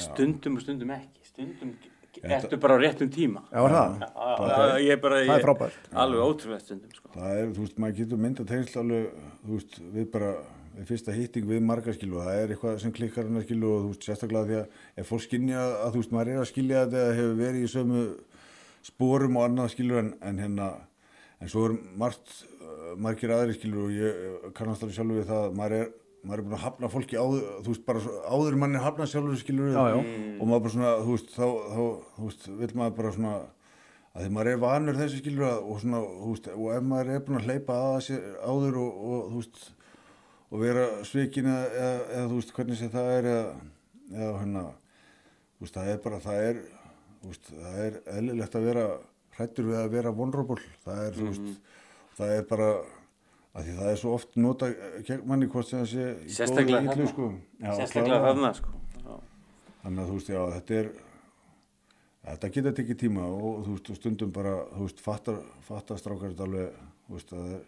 stundum og stundum ekki stundum ertu bara á réttum tíma Já, er það? Já, ég er bara, Það er frábært. Alveg ótrúlega stundum, sko. það er, þú veist, maður getur mynda tengsl alveg, þú veist, við bara við fyrsta hitting við marga skilu það er eitthvað sem klikkar hennar skilu og þú veist, sérstaklega því að ef fólk skynja að þú veist, maður er að skilja þetta eða hefur verið í sömu spórum og annað skilur en, en hérna en svo er margt, uh, margir aðri skilur og ég kannast alveg sjálfur við það að maður er, maður er búin að hafna fólki áður, þú veist, bara áður en mann er hafnað sjálfur skilur Já, já. og maður bara svona, þú veist, þá, þá þú veist, vil maður bara svona að því maður er vanur þessi skilur að, og svona, þú veist, og ef maður er búin að hleypa að sér áður og, og þú veist, og vera svikin eða, eða, eða þú veist, hvernig sé það er eða, eða hérna, þú veist, það er bara, það er, þú veist, það er eðlilegt að vera hrættur við að vera vulnerable, það er, þú veist, það er bara, að því það er svo oft nota gegn manni hvort sem það sé Sérstaklega þarna. sko. Sérstaklega þarna, sko. Þannig að þú veist, já, þetta er, þetta geta tekið tíma og þú veist, stundum bara, þú veist, fattar, fattar strákar þetta alveg, þú veist, það er,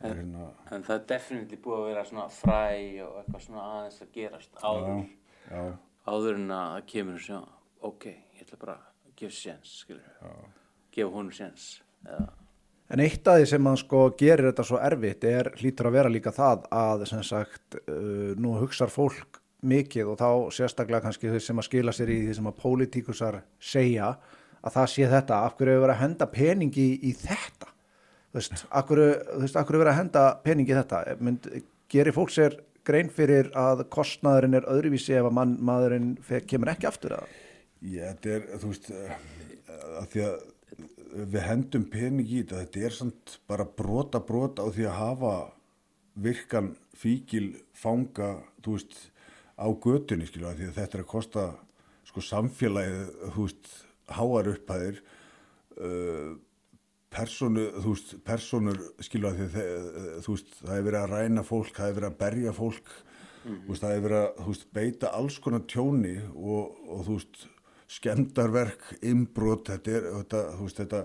það er hérna, En það er definitely búið að vera svona fræ og eitthvað svona aðeins að gerast áður, já, já, áður en að það kemur og sjá, ok, ég ætla bara að gefa séns, gefa honum séns. Eða, En eitt af því sem hann sko gerir þetta svo erfitt er hlýtur að vera líka það að sem sagt uh, nú hugsar fólk mikið og þá sérstaklega kannski þau sem að skila sér í því sem að pólitíkusar segja að það sé þetta, af hverju hefur verið að henda peningi í, þetta? Þú veist, af hverju, hefur verið að henda peningi í þetta, Mynd, gerir fólk sér grein fyrir að kostnaðurinn er öðruvísi ef að mann, maðurinn kemur ekki aftur að? Já, þetta er, þú veist, eh, að því að við hendum pening í þetta, þetta er samt bara brota brota á því að hafa virkan fíkil fanga, þú veist, á götunni, skilju, að því að þetta er að kosta, sko, samfélagið, þú veist, háar upphæðir, uh, personu, þú veist, personur, skilju, að því að þú veist, það hefur verið að ræna fólk, það hefur verið að berja fólk, þú veist, það hefur verið að, þú veist, beita alls konar tjóni og, og þú veist, skemdarverk, innbrot, þetta er, þetta, þú veist, þetta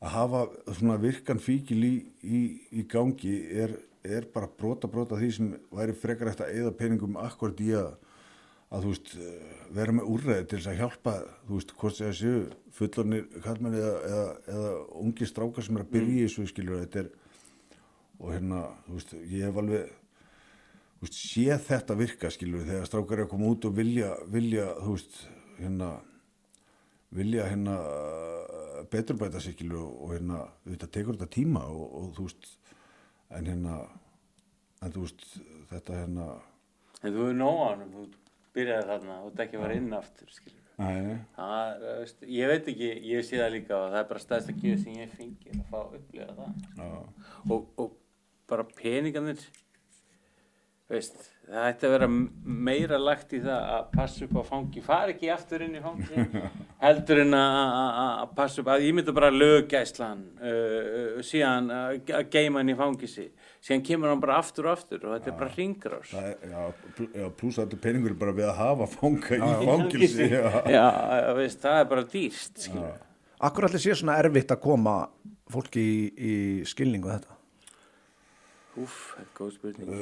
að hafa svona virkan fíkil í, í, í gangi er, er bara brota brota því sem væri frekar eftir að eða peningum akkurat í að, að þú veist, vera með úrreði til þess að hjálpa, þú veist, hvort segja séu fullornir kallmenni eða, eða, eða ungi strákar sem er að byrja í þessu skiljur, þetta er og hérna, þú veist, ég hef alveg þú veist, sé þetta virka skilur þegar strákar er að koma út og vilja, vilja þú veist, hérna vilja hérna uh, beturbæta sig og, hérna þetta tekur þetta tíma og, og þú veist en hérna en þú veist, þetta hérna En þú á hann, þú byrjaði þarna og þetta ekki fara inn aftur, Það, veist, ég veit ekki, ég sé það líka og það er bara stæðst að gjöf sem ég fengi að fá að upplifa það. Og, og bara peningarnir, veist, það ætti að vera meira lagt í það að passa upp á fangi, fara ekki aftur inn í fangi, heldur en að- passa upp, að ég myndi bara löggæslan, uh, síðan að geyma hann í fangisi, síðan kemur hann bara aftur og aftur og þetta er bara er, já, pl- já pluss að þetta peningur er bara við að hafa fanga í fangilsi já, Já, veist, það er bara dýrst, skilur. Akkur allir sé svona erfitt að koma fólki í, í skilningu þetta Úf, þetta er góð spurning.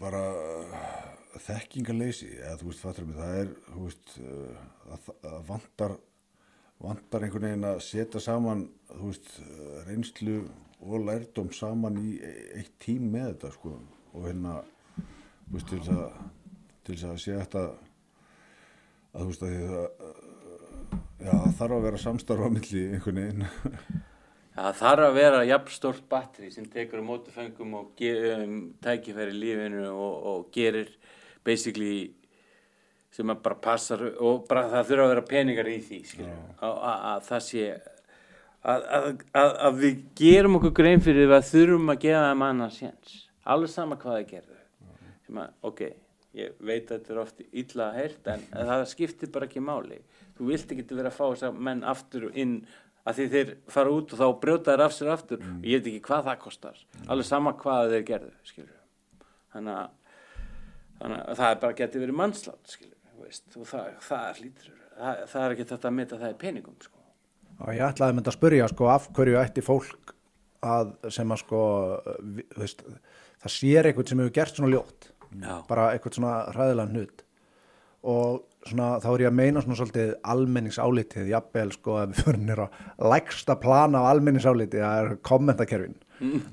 bara uh, þekkingarleysi eða þú veist, fattur mig, það er veist, uh, að, að vantar vantar einhvern veginn að setja saman þú veist, uh, reynslu og lærdóm saman í e- eitt tím með þetta sko og hérna þú veist, til þess að til þess að sé þetta að þú veist að því það uh, já, það þarf að vera samstarfa milli einhvern veginn Það þarf að vera jafnstórt batteri sem tekur á móti fengum og um, tækifæri lífinu og, og gerir basically sem að bara passar og bara það þurfa að vera peningar í því að, að, að það sé að, við gerum okkur grein fyrir að þurfum að gefa þeim annars séns. Alveg sama hvað það gerðu. Sem að, ok, ég veit að þetta er oft illa að heyrt en það skiptir bara ekki máli. Þú vilt ekki vera að fá þess að menn aftur inn að því þeir fara út og þá brjóta þeir af sér aftur. Og ég veit ekki hvað það kostar. Alveg sama hvað þeir gerðu þannig að, þannig að það er bara getið verið mannslátt og það, það hlýtur. Það, það er ekki þetta að meta það í peningum sko. og ég ætlaði mynd að spyrja sko af hverju ætti fólk að sem að sko vi- þú veist, það sér eitthvað sem hefur gert svona ljótt. Já. bara eitthvað svona hræðilega hnutt og svona þá er ég að meina svona svolítið almenningsálitið, jafnvel sko að við fyrir nýra lægsta plana af almenningsálitið, það er kommentakerfin.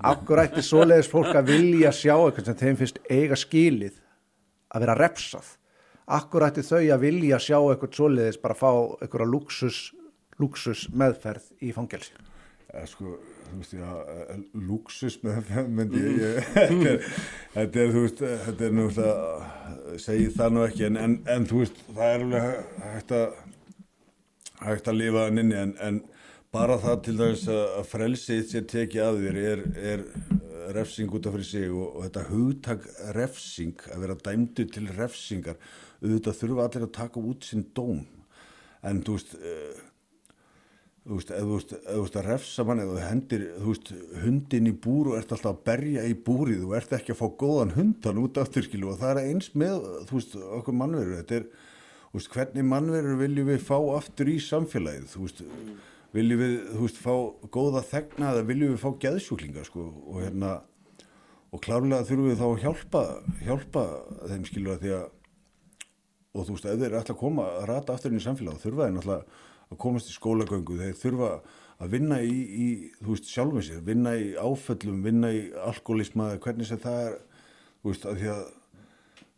Akkur ætti svoleiðis fólk að vilja sjá eitthvað sem þeim finnst eiga skilið að vera repsað akkur ætti þau að vilja sjá eitthvað svoleiðis bara fá eitthvað luxus, luxus meðferð í fangelsi sko, þú veist, já, eh, lúksus með myndi ég, ég þetta, er, þú veist, þetta er nú það, segi það nú ekki en, en, en þú veist, það er alveg hægt að hægt að lifa hann inni en, en bara það til dæmis að frelsið sér tekið að þér er, er refsing út af fyrir sig og, og þetta hugtak refsing, að vera dæmdu til refsingar, auðvitað þurfa allir að taka út sinn dóm. En þú veist, þú veist, ef þú veist, ef þú veist að refsa mann eða þú hendir, þú veist, hundin í búr og ert alltaf að berja í búrið þú ert ekki að fá góðan hundan út aftur skilu og það er eins með, þú veist, okkur mannverður, þetta er, þú veist, hvernig mannverður viljum við fá aftur í samfélagið, þú veist, viljum við, þú veist, fá góða þegna eða viljum við fá geðsjúklinga, sko, og hérna, og klárlega þurfum við þá að hjálpa, hjálpa þeim skilu að því að og þú veist, ef þeir eru alltaf að koma að rata aftur inn í samfélag, þá þurfa þeir náttúrulega að komast í skólagöngu, þeir þurfa að vinna í, í þú veist, sjálfum sér, vinna í áföllum, vinna í alkoholisma, hvernig sem það er, þú veist, að því að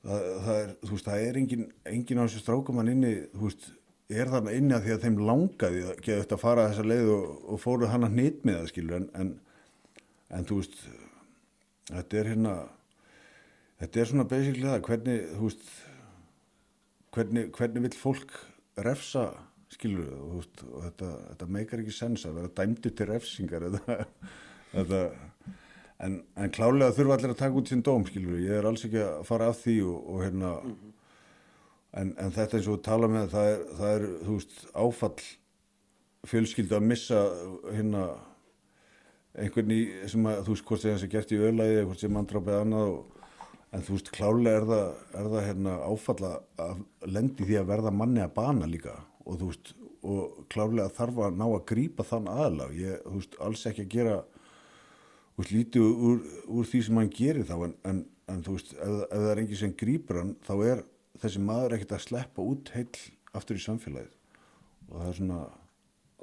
það, það er, þú veist, það er engin, engin á þessu strákumann inni, þú veist, er þarna inni að því að þeim langaði að geða þetta að fara þessa leið og, og fóru hann að hnýtt með það, skilur, en, en, en þú veist, þetta er hérna, þetta er svona basically það, hvernig, þú veist, hvernig, hvernig vill fólk refsa, skilur, og, þú veist, og þetta, þetta meikar ekki sens að vera dæmdu til refsingar, þetta, þetta, en, en klálega þurfa allir að taka út sín dóm, skilur, ég er alls ekki að fara af því og, og hérna, en, en þetta eins og tala með það er, það er þú veist, áfall fjölskyldu að missa hérna einhvern í sem að þú veist hvort sem þessi gert í ölaði eða hvort sem andrápið annað og, en þú veist klálega er það, er það hérna áfall að lendi því að verða manni að bana líka og þú veist og klálega þarf að ná að grípa þann aðlag ég, þú veist, alls ekki að gera þú veist, lítið úr, úr því sem hann gerir þá en, en, en þú veist, ef, ef það er enginn sem grípur hann þá er þessi maður ekkert að sleppa út heill aftur í samfélagið. Og það er svona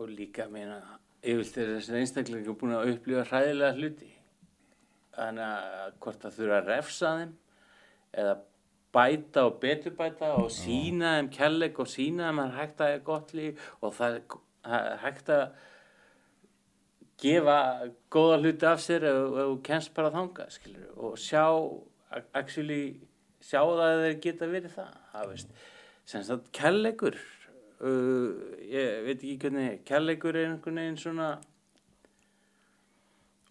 og líka meina yfirlt er þessi einstaklega búin að upplifa hræðilega hluti. Þannig að hvort það þurfa að refsa þeim eða bæta og betur bæta og sína þeim kærleik og sína þeim að hægt að er gott líf og það er hægt að gefa góða hluti af sér ef þú kennst bara þanga skilur, og sjá actually sjá það að þeir geta verið það það veist, sem sagt kærleikur uh, ég veit ekki hvernig kærleikur er einhvern veginn svona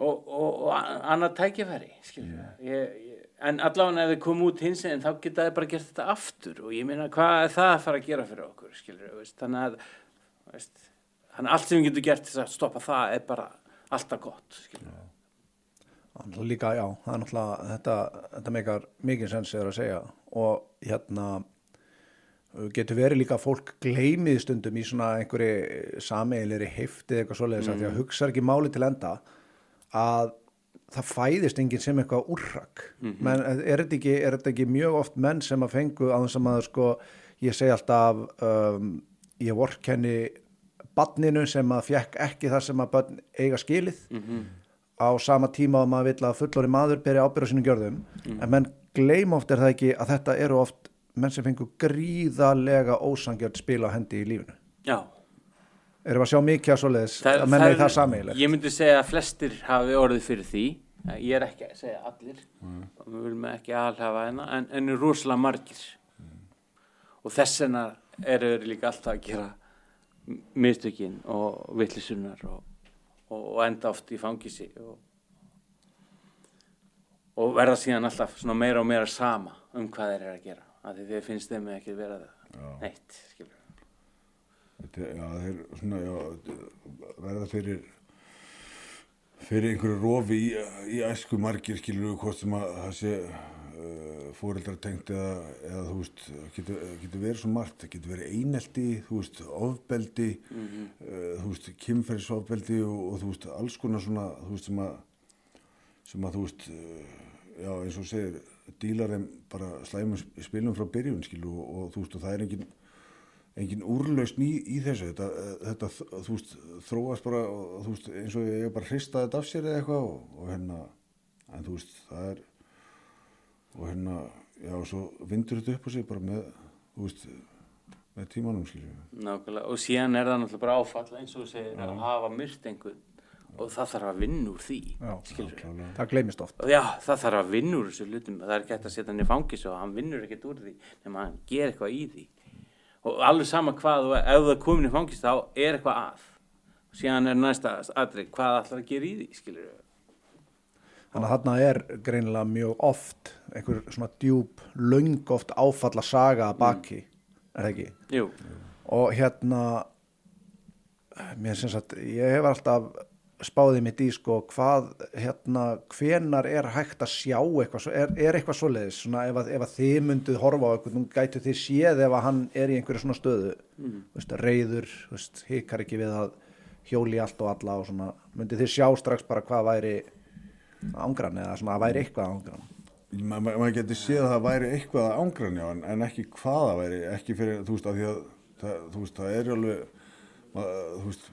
og, og, og annað tækifæri skilur ég, ég, en allavega ef þið kom út hins en þá geta þið bara gert þetta aftur. Og ég meina hvað er það að fara að gera fyrir okkur skilur, veist, þannig að veist, þannig að allt sem við getum gert til að stoppa það er bara alltaf gott skilur Þannig líka, já, það er náttúrulega, þetta, þetta meikar mikið sens er að segja. Og hérna getur verið líka að fólk gleymið stundum í svona einhverju sameiginleiri heftið eitthvað svoleiðis mm. að því að hugsa ekki máli til enda að það fæðist enginn sem eitthvað úrrak. Mm -hmm. menn er þetta, ekki, er þetta ekki mjög oft menn sem að fengu þess að maður sko ég segi alltaf um, ég vorkenni badninu sem að fjekk ekki það sem að badn eiga skilið. Mm -hmm á sama tíma að maður vil að fullori maður beri ábyrða sínum gjörðum. Mm. en menn gleym oft er það ekki að þetta eru oft menn sem fengur gríðalega ósangjörð spila hendi í lífinu. Já Erum við að sjá mikið að svoleiðis? Að menn er það sameigilegt Ég myndi segja að flestir hafi orðið fyrir því. Ég er ekki að segja allir. Mm. við viljum ekki alhafa hérna en, en er rosalega margir. Mm. og þess vegna eru líka alltaf að gera mistökin og vittlisunnar og og enda oft í fangisi og, og verða síðan alltaf meira og meira sama um hvað þeir eru að gera. Af því þeir finnst þeim ekki vera það neitt skilur já, þeir svona, já, verða fyrir fyrir einhverju rofi í, í æsku margir skilur við hvort sem að það sé uh, fóreldrar tengt eða, eða þú veist, getur, getur verið svo margt það getur verið einelti, þú veist ofbeldi, mm -hmm. uh, þú veist kynferðisofbeldi og, og þú veist alls konar svona, þú veist sem að sem að þú veist uh, já, eins og segir, dílar þeim bara slæmum spilum frá byrjun skilu og, og þú veist, og það er engin engin úrlausn í, í þessu. Þetta, þetta, þú veist, þróast bara og, þú veist, eins og ég hef bara hristaði þetta af sér eða eitthvað og, og hérna en þú veist, það er og hérna, já, og svo vindur þetta upp á sig bara með þú veist, með tímanum, skiljum Nákvæmlega, og síðan er það náttúrulega bara áfall eins og þú segir, já. að hafa myrt einhvern og það þarf að vinna úr því já, það glemist oft. Já, það þarf að vinna úr þessu lutum það er gett að setja hann í fangis og hann vinnur ekkert úr því nema hann ger eitthvað í því og alveg sama hvað og ef það komin í fangist þá er eitthvað að og síðan er næsta aðrið hvað ætlar að gera í því skilur Þannig að þarna er greinilega mjög oft einhver svona djúb, laung oft áfalla saga baki mm. er það ekki? Jú og hérna mér syns að ég hef alltaf spáðið mitt í sko hvað hérna hvenar er hægt að sjá eitthvað, er, er eitthvað svoleiðis? Svona ef að, ef að þið mynduð horfa á eitthvað, nú gætu þið séð ef að hann er í einhverju svona stöðu? Mm. veist, reyður, veist, hikar ekki við að hjóli allt og alla og svona. Myndið þið sjá strax bara hvað væri ángrann eða svona að væri eitthvað ángrann maður ma getur séð að það væri eitthvað ángrann já en, en ekki hvað það væri ekki fyrir, þú veist, að að, það, þú veist, það er alveg mað, þú veist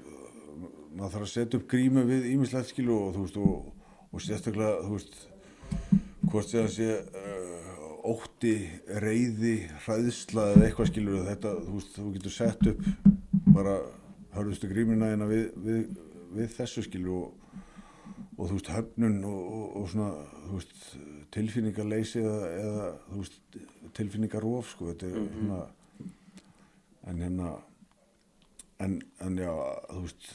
maður þarf að setja upp grímu við ímislegt skilu og þú veist og, og sérstaklega þú veist hvort sé að sé uh, ótti, reyði, hræðsla eða eitthvað skilur þetta, þú veist, þú getur sett upp bara hörðustu grímina hérna við, við, við þessu skilur og, og þú veist, höfnun og, og, og svona, veist, tilfinningarleysi eða, eða veist, tilfinningarof, sko, þetta er svona, en hérna, en, en já, þú veist,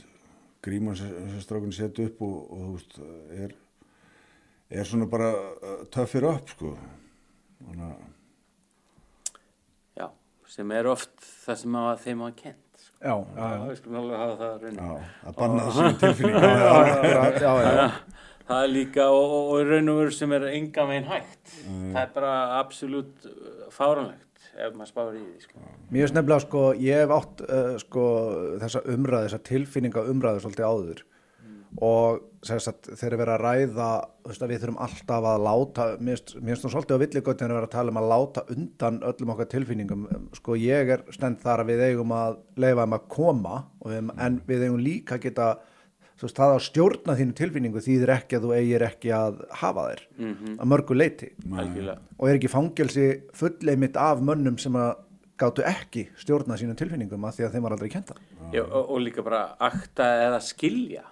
gríman sem, sem strákunni setja upp og, og þú veist, er, er svona bara uh, töffir upp, sko, þannig að, Já, sem er oft það sem að þeim hafa kent. Sko. Já, já, já. Við skulum alveg hafa það raun. já, að banna þessu tilfinningar. Akkurat, já, já. Það er líka og, og, og í raun og veru sem er enga megin hægt. Það er bara absolutt uh, fáranlegt ef maður spáir í því. Sko. Mér finnst nefnilega sko, ég hef átt uh, sko þessa umræði, þessa tilfinninga umræði svolítið áður og þess að þeir eru verið að ræða, veist að við þurfum alltaf að láta, mér finnst nú svolítið á villigötinu að vera að tala um að láta undan öllum okkar tilfinningum, sko ég er stend þar að við eigum að leifa um að koma og við, en við eigum líka að geta, þú veist, það að stjórna þínu tilfinningu þýðir ekki að þú eigir ekki að hafa þér að mörgu leiti Algjörlega. og er ekki fangelsi fulleimitt af mönnum sem að gátu ekki stjórna sínum tilfinningum að því að þeim var aldrei kenta. Já, og, og líka bara akta eða skilja.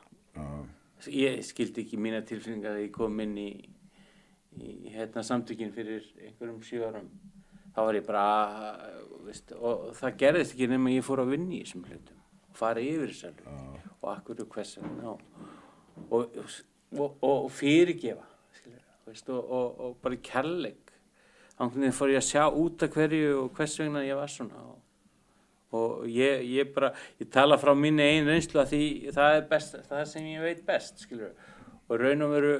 Ég skildi ekki mína tilfinningar þegar ég kom inn í, í hérna, samtökin fyrir einhverjum sjö árum. Þá var ég bara, veist, og það gerðist ekki nema ég fór að vinna í þessum hlutum fara yfir þess alveg og akkur og hvers vegna og, og, og, fyrirgefa veist, og, og bara kærleik. Þannig fór ég að sjá út af hverju og hvers vegna ég var svona og og ég, ég bara, ég tala frá minni einn reynslu að því það er best, það sem ég veit best, skilur og raun og veru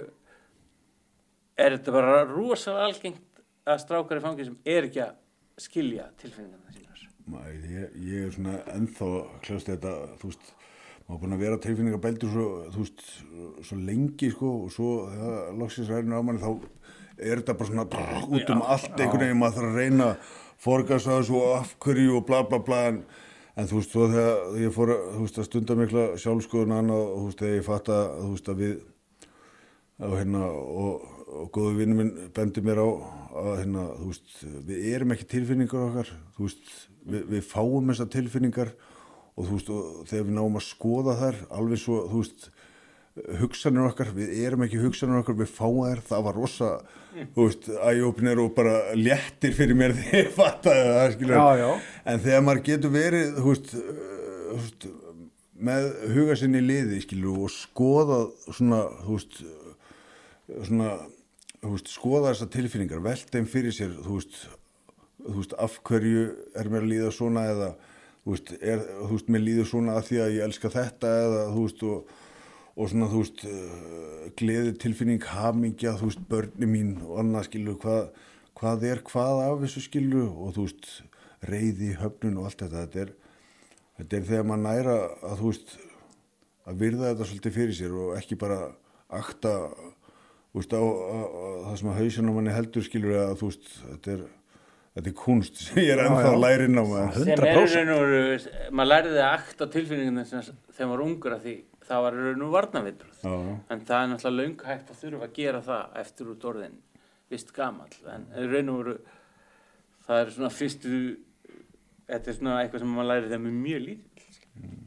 er þetta bara rosalega algengt að strákar í fangi sem er ekki að skilja tilfinningarna ég, ég er svona ennþá kljást þetta, þú veist maður búin að vera tilfinningabeldur svo, þú veist, svo lengi sko og svo þegar loksins ræðinu á manni þá er þetta bara svona brr, út um allt einhvern veginn maður þarf að reyna forgast að þessu og af hverju og bla bla bla en, en þú veist, svo þegar ég fór þú veist, að stunda mikla sjálfskoðun annað og þú veist, þegar ég fatt að, þú veist, að við og hérna og, og góðu vinnu minn bendi mér á að hérna, þú veist, við erum ekki tilfinningar okkar, þú veist, við, við fáum þessar tilfinningar og þú veist, og þegar við náum að skoða þær, alveg svo, þú veist, hugsanir okkar, við erum ekki hugsanir okkar, við fáum þær, það var rosa, þú veist, æjópnir og bara léttir fyrir mér þegar ég fattaði það, Já, já. en þegar maður getur verið, þú veist, uh, þú veist með huga sinni í liði, skilur, og skoða svona, þú veist, svona, þú veist, skoða þessar tilfinningar, velta þeim fyrir sér, þú veist, þú veist, af hverju er mér að líða svona eða, þú veist, er, þú veist, mér líður svona að því að ég elska þetta eða, þú veist, og, og svona, þú veist, uh, gleði tilfinning, hamingja, þú veist, börni mín og annað, skilu, hvað, hvað er hvað af þessu, skilu, og þú veist, reyði, höfnun og allt þetta, þetta er, þetta er þegar maður næra að, þú veist, að virða þetta svolítið fyrir sér og ekki bara akta, þú veist, á, á, á það sem að hausin á manni heldur, skilur, að, þú veist, þetta er, þetta er kunst sem ég er ennþá já. að læra inn á maður. sem er 100%. raun og veru, maður læriði að akta tilfinningarna sem þegar maður var ungur að því það var raun og varnavitruð Já, já. en það er náttúrulega löng hægt að þurfa að gera það eftir út orðin vist gamall en raun og veru það er svona fyrstu þetta er svona eitthvað sem maður læri þegar maður er mjög lítill skilur.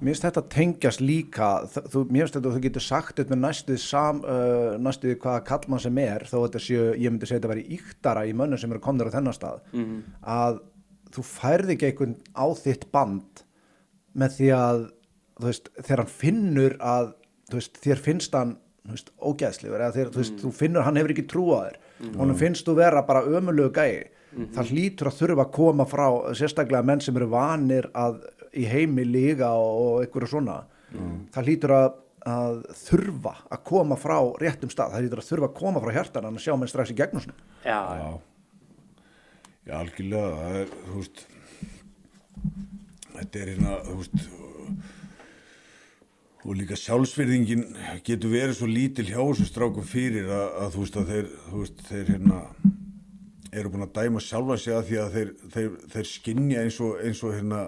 Mér finnst þetta tengjast líka, þú, mér finnst þetta að þú getur sagt þetta með næstuð sam, uh, næstuð hvaða kallmann sem er, þó þetta séu, ég myndi segja þetta væri íktara í mönnum sem eru komnir á þennan stað, Mhm. að þú færði ekki einhvern á þitt band með því að, þú veist, þegar hann finnur að, þú veist, þér finnst hann, þú veist, ógæðslegur, eða þegar, þú veist, þú finnur hann hefur ekki trú á þér, honum finnst þú vera bara ömulegu gæi, það hlýtur að þurfa að koma frá, sérstaklega menn sem eru vanir að í heimi líga og, og einhverju svona, það hlýtur að, að þurfa að koma frá réttum stað, það hlýtur að þurfa að koma frá hjartan að sjá menn strax í gegnum svona. já, Já, já, algjörlega, það er, þú veist, þetta er hérna, þú veist, og líka sjálfsvirðingin getur verið svo lítil hjá þessu strákum fyrir að, að þú veist að þeir, þú veist, þeir hérna, eru búin að dæma sjálfa sig að því að þeir, þeir, þeir skinja eins og, eins og hérna,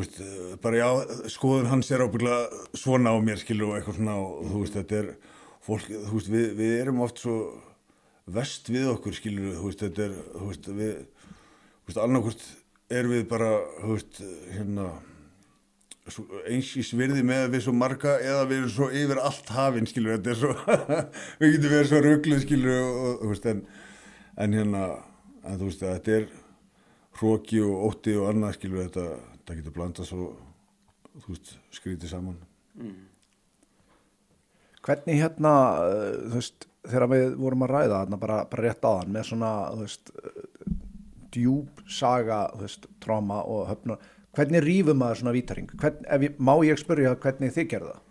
veist, bara já, skoðun hans er ábygglega svona á mér, skilur, og eitthvað svona, og þú veist, þetta er, fólk, þú veist, við, við erum oft svo vest við okkur skilur þú veist, þetta er þú veist, við, þú veist, annarkvort er við bara, þú veist, hérna eins í svirði með að við svo marga eða við erum svo yfir allt hafinn skilur, þetta er svo við getum verið svo ruggluð skilur og, þú veist, en, en hérna en þú veist, þetta er hróki og ótti og annað skilur þetta, þetta getur blandað svo þú veist, skrítið saman Hvernig hérna, uh, þú veist, þegar við vorum að ræða þarna bara, bara rétt áðan með svona, þú veist, uh, djúb saga, þú veist, tráma og höfnur, hvernig rýfum maður svona vítaring? Hvern, má ég spyrja hvernig þið gerðu það?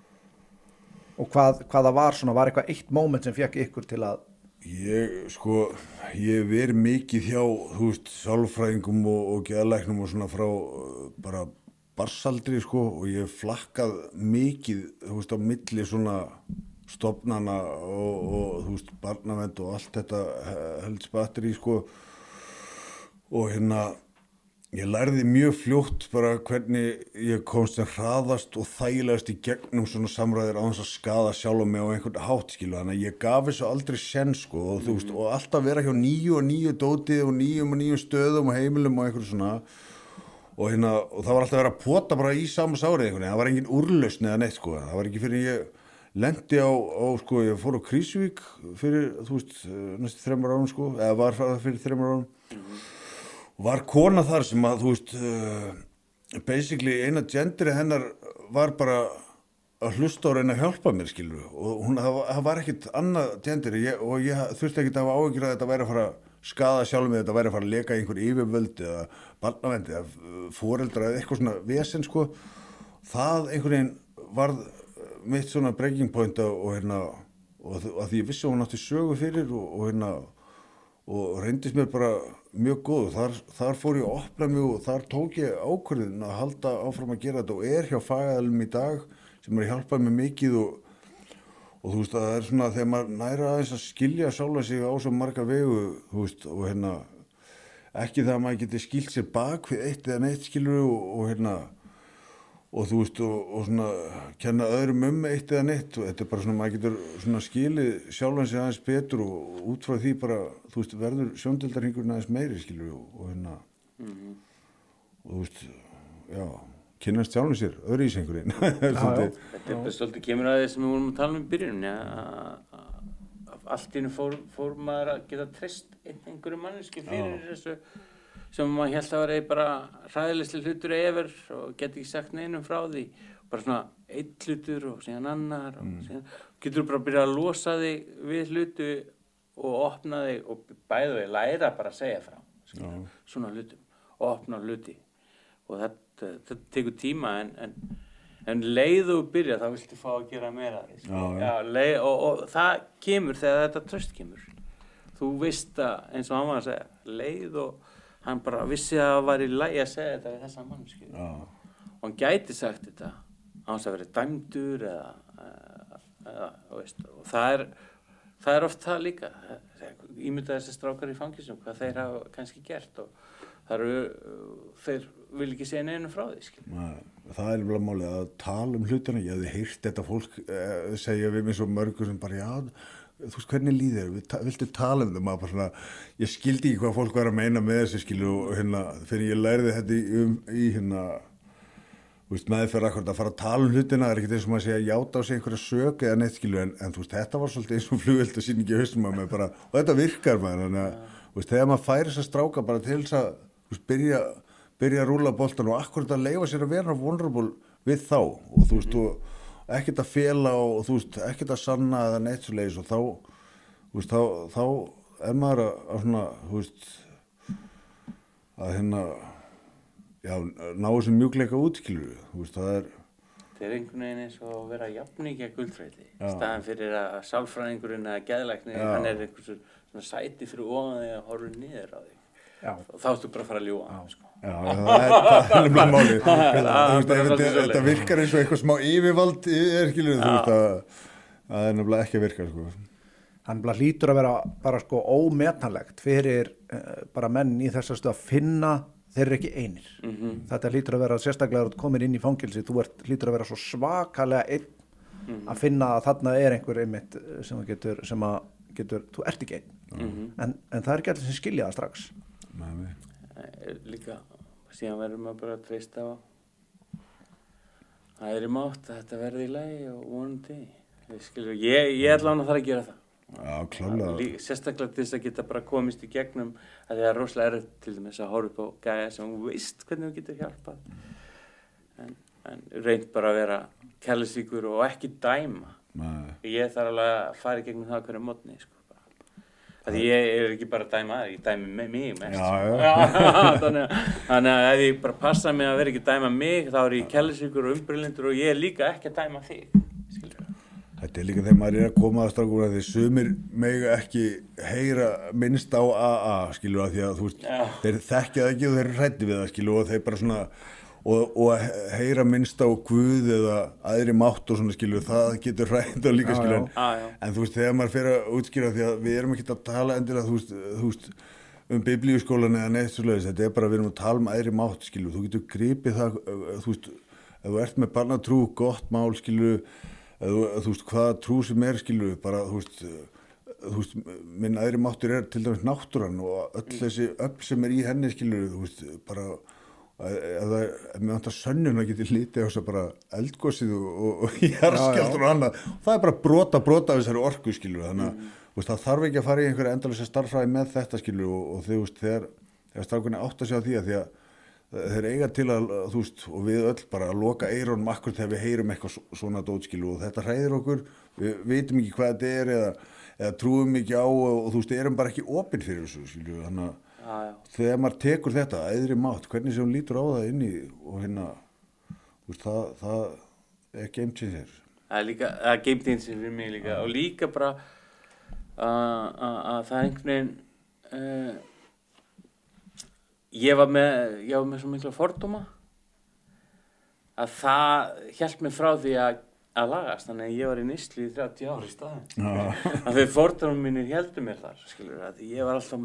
Og hvað, hvað það var svona, var eitthvað eitt moment sem fekk ykkur til að, Ég, sko, ég verið mikið hjá, þú veist, sálfræðingum og, og geðalæknum og svona frá uh, bara barsaldri, sko, og ég flakkað mikið, þú veist, á milli svona stopnana og, og þú veist, barnavend og allt þetta heldsbatteri, sko, og hérna, ég lærði mjög fljótt bara hvernig ég komst að hraðast og þægilegast í gegnum svona samræðir á þess að skada sjálf mig á einhvern hátt skilu þannig að ég gaf þessu aldrei sen sko og þú veist og alltaf vera hjá nýju og nýju dótið og nýjum og nýjum stöðum og heimilum og einhverju svona. Og hérna og það var alltaf verið að pota bara í saman sárið einhvern veginn, það var engin úrlausn eða neitt sko, það var ekki fyrir ég lendi á, á sko, ég fór á Krísvík fyrir, þú veist, næstu þreymar árum sko, eða var fyrir þreymar árum var kona þar sem að þú veist uh, basically eina gendri hennar var bara að hlusta og reyna að hjálpa mér skilur og hún, það, það var ekkit annað gendri. Ég, og ég þurfti ekkit að hafa áhyggjur að þetta væri að fara að skada sjálf mig, þetta væri að fara að leka einhver yfirvöld eða barnavendi eða fóreldra eða eitthvað svona vesen sko. Það einhvern veginn varð uh, mitt svona breaking point og, og hérna og þ- að því ég vissi að hún átti sögu fyrir og, og hérna og reyndist mér bara mjög góð. Þar, þar fór ég að opna mig og þar tók ég ákvörðin að halda áfram að gera þetta og er hjá fagæðalum í dag sem er að hjálpa mér mikið og, og þú veist að það er svona þegar maður næra aðeins að skilja sjálfa sig á svo marga vegu veist og hérna ekki það að maður geti skilt sér bak við eitt eða neitt skilur og, og hérna og þú veist og, og svona kenna öðrum um eitt eða neitt og þetta er bara svona maður getur svona skilið sjálfan sig aðeins betur og út frá því bara þú veist verður sjóndildarhingurinn aðeins meiri skilur og, og hérna og þú veist já kynnast sjálfum sér öðru í sengurinn Þetta er bara svolítið kemur að því sem við vorum að tala um í byrjun ja, allt í hennu fór, fór maður að geta treyst ein- einhverju manneski fyrir þessu sem maður held að vera bara hræðilegsli hlutur yfir og geti ekki sagt neinum frá því. Bara svona einn hlutur og síðan annar og síðan. Getur bara að byrja að losa þig við hlutu og opna þig og bæðu þig læra bara að segja frá skilur, svona hlutum. Og opna hluti. Og þetta, þetta tekur tíma en, en, en leið og byrja þá viltu fá að gera meira já. Já, leið, og, og það kemur þegar þetta tröst kemur. Þú veist að eins og hann var að segja leið og hann bara vissi að það var í lægi að segja þetta við þessa mannskju já, og hann gæti sagt þetta. Þess að vera dæmdur eða, eða, veist, og það er það er oft það líka. Ímynda þessi strákar í fangisum hvað þeir hafa kannski gert og eru þeir vil ekki segja neinu frá því. Nei, það er alveg málið að tala um hlutina. Ég hefði heyrt þetta fólk eh, segja við mig svo mörgur sem bara já þú veist hvernig líður, þér? Við ta- viltu tala um það maður svona, ég skildi ekki hvað fólk var að meina með þessu skilu og hérna fyrir ég lærði þetta í, um, í hérna veist, meðferð akkurat að fara að tala um hlutina það er ekkert eins og maður segja játa á sig einhverja sök eða neitt skilu en, en veist, þetta var svolítið eins og flugvild og síningi haustum að með bara, og þetta virkar maður þannig að, þegar maður færi þess að stráka bara til þess að, byrja byrja að rúla boltan og akkurat að leifa sér að vera vulnerable við þá og þú veist, og ekkert að fela og þú veist, ekkert að sanna eða neitt svo leiðis og þá, veist, þá, þá er maður að, að svona, þú veist að hérna já, ná þessum mjúkleika útkilur þú veist, það er þetta er einhvern veginn eins og að vera guldfræði Já. staðan fyrir að sálfræðingurinn eða geðlækni, Já. hann er einhvers svona sæti fyrir ofan þig að horfa niður á og þá ertu bara að fara að ljúa sko. Já, það er, það er nefnilega máli Þú þetta, virkar eins og eitthvað smá yfirvald er þú veist að það er nefnilega ekki að virka sko. hann bara hlýtur að vera bara sko ómetanlegt fyrir uh, bara menn í þess að finna þeir eru ekki einir Mhm. þetta hlýtur að vera sérstaklega að komin inn í fangilsi þú ert, hlýtur að vera svo svakalega einn Mhm. að finna að þarna er einhver einmitt eh, sem að getur, sem að getur þú ert ekki einn en, en það er ekki allir sem skilja það strax. Eh, líka síðan verður maður bara að treysta á er í mátt að þetta verði í lagi og vonandi. Skilur, ég, ég hann að það að gera það. Já, sérstaklega til þess að geta bara komist í gegnum að það er rosalega erfitt til dæmis að horfa upp á gæja sem þú veist hvernig þú getur hjálpað. En, en reynd bara að vera kærlisíkur og ekki dæma. Nei. ég þarf alveg að fara í gegnum það hverju mótni sko, bara. að ég er ekki bara að dæma það, ég dæmi með mig mest Já, sko. já. þannig, að, þannig að ef ég bara passa mig að vera ekki að dæma mig þá er ég kærlisíkur og umbrillindur og ég er líka ekki að dæma þig skilur Þetta er líka þegar maður er að koma að að því sumir mega ekki heyra minnst á AA, skilur að því að þú veist, Já. þeir þekkja það ekki og þeir eru hrætti við það, skilur og þeir bara svona, og, og að heyra minnst á Guð eða aðri mátt og svona, skilur, það getur hrætt og líka, já. en, þú veist, þegar maður fer að útskýra því að við erum ekki að tala endilega, þú veist, þú veist, um biblíuskólan eða neitt svo leiðis, þetta er bara að við erum að tala um aðri mátt, skilur, þú getur gripið það, uh, þú veist, ef þú ert með barnatrú, gott mál, skilur, ef þú, þú veist, hvaða trú sem er, skilur, bara, þú veist, uh, þú veist, minn aðri máttur er til dæmis náttúran og öll þessi öll sem er í henni, skilur, þú veist, bara, eða mér vantar sönnun að geti lítið á þess að bara eldgósið og, og, og jarðskjáltur og annað. Það er bara brota brota af þessari orku skilur þannig að þú veist, það þarf ekki að fara í einhverja endalisa starffræði með þetta skilur og, og veist þegar, þegar starfkunni átt að sjá því að því að þeir eiga til að þú veist og við öll bara að loka eironum akkur þegar við heyrum eitthvað svo- svona dótskilu og þetta hræðir okkur, við veitum ekki hvað þetta er eða, eða trúum ekki á og, þú veist, erum bara ekki opinn fyrir þessu skilju, þannig að. Þegar maður tekur þetta, æðri mátt, hvernig sem hún lítur á það inni og hérna, veist, það, það er game changer. það er líka, það er game changer fyrir mig líka. Og líka bara að að- að það er einhvern veginn uh, ég var með ég var með svo mikla fordóma að það hjælt mig frá því að, að lagast. Þannig að ég var í nýsli í 30 ári staðin að því fordóma mínir heldur mér þar skilur að ég var alltaf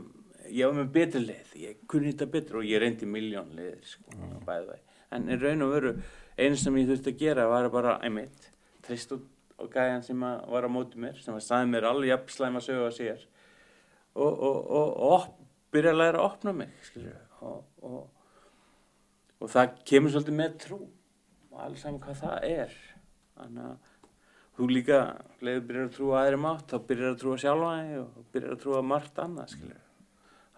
ég var með betri leið, ég kunni þetta betur og ég reyndi miljón leiðir sko, væg en í raun og veru einu sem ég þurfti að gera var bara einmitt, trist út á gæjan sem var á móti mér sem að staði mér alveg jafn slæma sögu að sér. Og, og, og, og byrja að læra að opna mig og, og, og það kemur svolítið með trú og alls saman hvað það er. Þannig að þú líka leiður byrjar að trúa aðri mátt þá byrjar að trúa sjálfa þig og byrjar að trúa margt annað skilur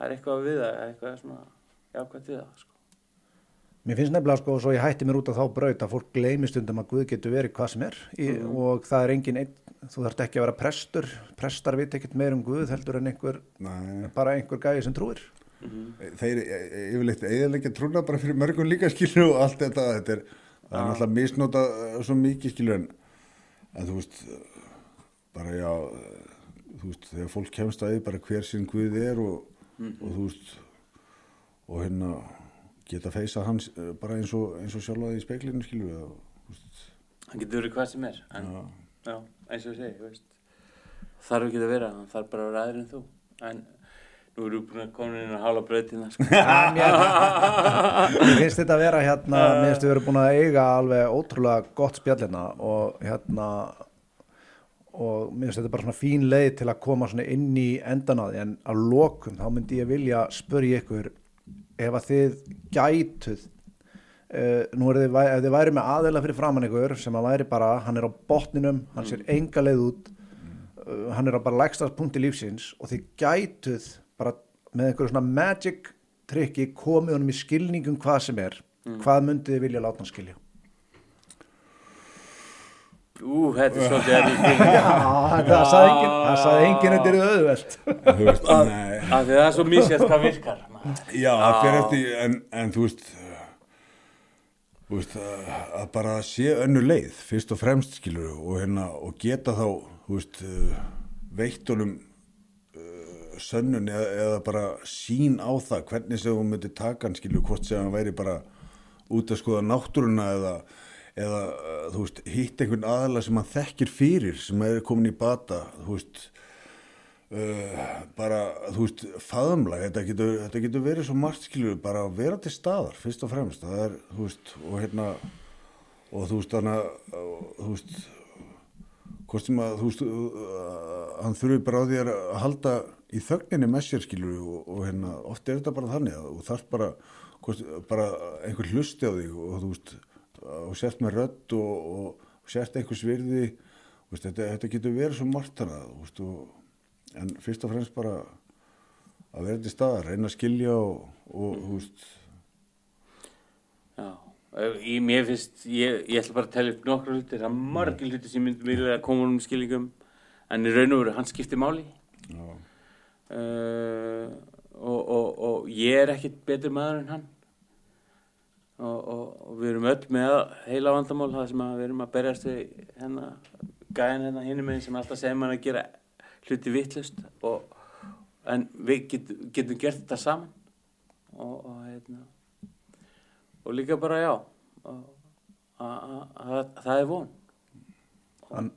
það er eitthvað við það, eitthvað svona jákvæmt við það sko. Mér finnst nefnilega sko, svo ég hætti mér út á þá braut að fólk gleymi stundum að Guð getur verið hvað sem er. Í, og það er engin einn, þú þarft ekki að vera prestur, prestar veit ekkert meir um Guð heldur en einhver, Nei, bara einhver gæði sem trúir. þeir e- e- yfirleitt eiginlega trúna bara fyrir mörgum líka skilur og allt þetta, þetta er, það er náttúrulega misnota eh, svo mikið skilur en, en þú veist, bara já, þú veist, þegar fólk kemst að því bara hver sinn Guð er og, og þú veist, og hérna geta feisa hans eh, bara eins og, eins og sjálfa því í speiklinu skilur við og, þú veist, hann getur verið hvað sem er en, já, já, eins og ég segi þarf ekki að vera hann þarf bara að vera aðri en þú. En nú við búin að koma inn að hála brautina sko. Mér finnst þetta að vera hérna, mér finnst við verið búin að eiga alveg ótrúlega gott spjallina og hérna og mér finnst þetta bara svona fín leið til að koma svona inn í endan á því. En að lokum þá myndi ég vilja spurja ykkur ef að þið gætuð uh, nú er þið, ef þið væri með aðeila fyrir framann ykkur sem að væri bara, hann er á botninum hann sér enga leið út uh, hann er á bara lægstast punkti lífsins og þið gætuð bara með einhverju svona magic trikki komið honum í skilningum hvað sem er hvað myndið þið vilja láta hann skilja ú, þetta er svolítið erfið. Já, það sagði enginn það sagði enginn þetta er auðvelt þú veist, nei af því það er svo misjætt hvað virkar. Já, það fyrir eftir, en, en þú veist, þú veist, að að bara sé önnu leið, fyrst og fremst, skilur, og hérna, og geta þá, þú veist, uh, veitt honum uh, sönnun eða, eða bara sín á það, hvernig sem hún myndi taka hann, skilur, hvort sem hann væri bara út að skoða náttúruna eða, eða, uh, þú veist, hitt einhvern aðala sem hann þekkir fyrir, sem er komin í bata, þú veist, uh, bara, þú veist, faðumlag, þetta getur, þetta getur verið svo margt skilur, bara að vera til staðar, fyrst og fremst, það er, þú veist, og hérna, og þú veist, þannig að, þú veist, hvort sem að, þú veist, uh, hann þurfi bara á því að halda í þögninni með sér skilur og, og hérna, oft er þetta bara þannig þú þarf bara, hvort, bara einhver hlusti á þig og þú veist og sért með rödd og, og, og sért einhvers virði veist, þetta, þetta getur verið svo margt og, en fyrst og fremst bara að vera til staðar, reyna að skilja og, og þú veist. Já, ég, mér finnst, ég, ég ætla bara að tella upp nokkru hlutir, það er margir hlutir sem myndum vilja að koma um skilingum, en í raun og veru hann skiptir máli. Já, uh, og, og, og ég er ekkit betur maður en hann og, og, og við erum öll með heila vandamál það sem við erum að berjast við hérna, gæðin hérna hinum meginn sem alltaf segir mann að gera hluti vittlust en við get, getum gert þetta saman og, og hérna og líka bara já það er von Hann,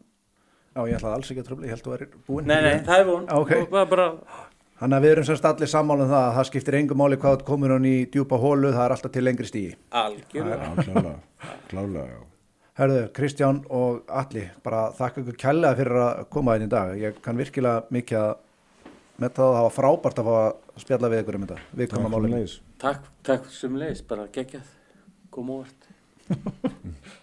já, ég ætlaði alls ekki að tröfla, ég held að þú væri búinn. nei, nei, það er von Ok. og bara, bara Þannig að við erum semst allir sammála um það að það skiptir engum máli hvað komur hann í djúpa hólu, það er alltaf til lengri stígi. algjörlega klálega, já. Herðu, Kristján og Alli, bara þakka ykkur kærlega fyrir að koma einn í dag. Ég kann virkilega mikið að með það að það var frábært að fá að spjalla við ykkur um þetta. Við komum að sömuleiðis. takk, takk sem leis, bara geggjað kom óvart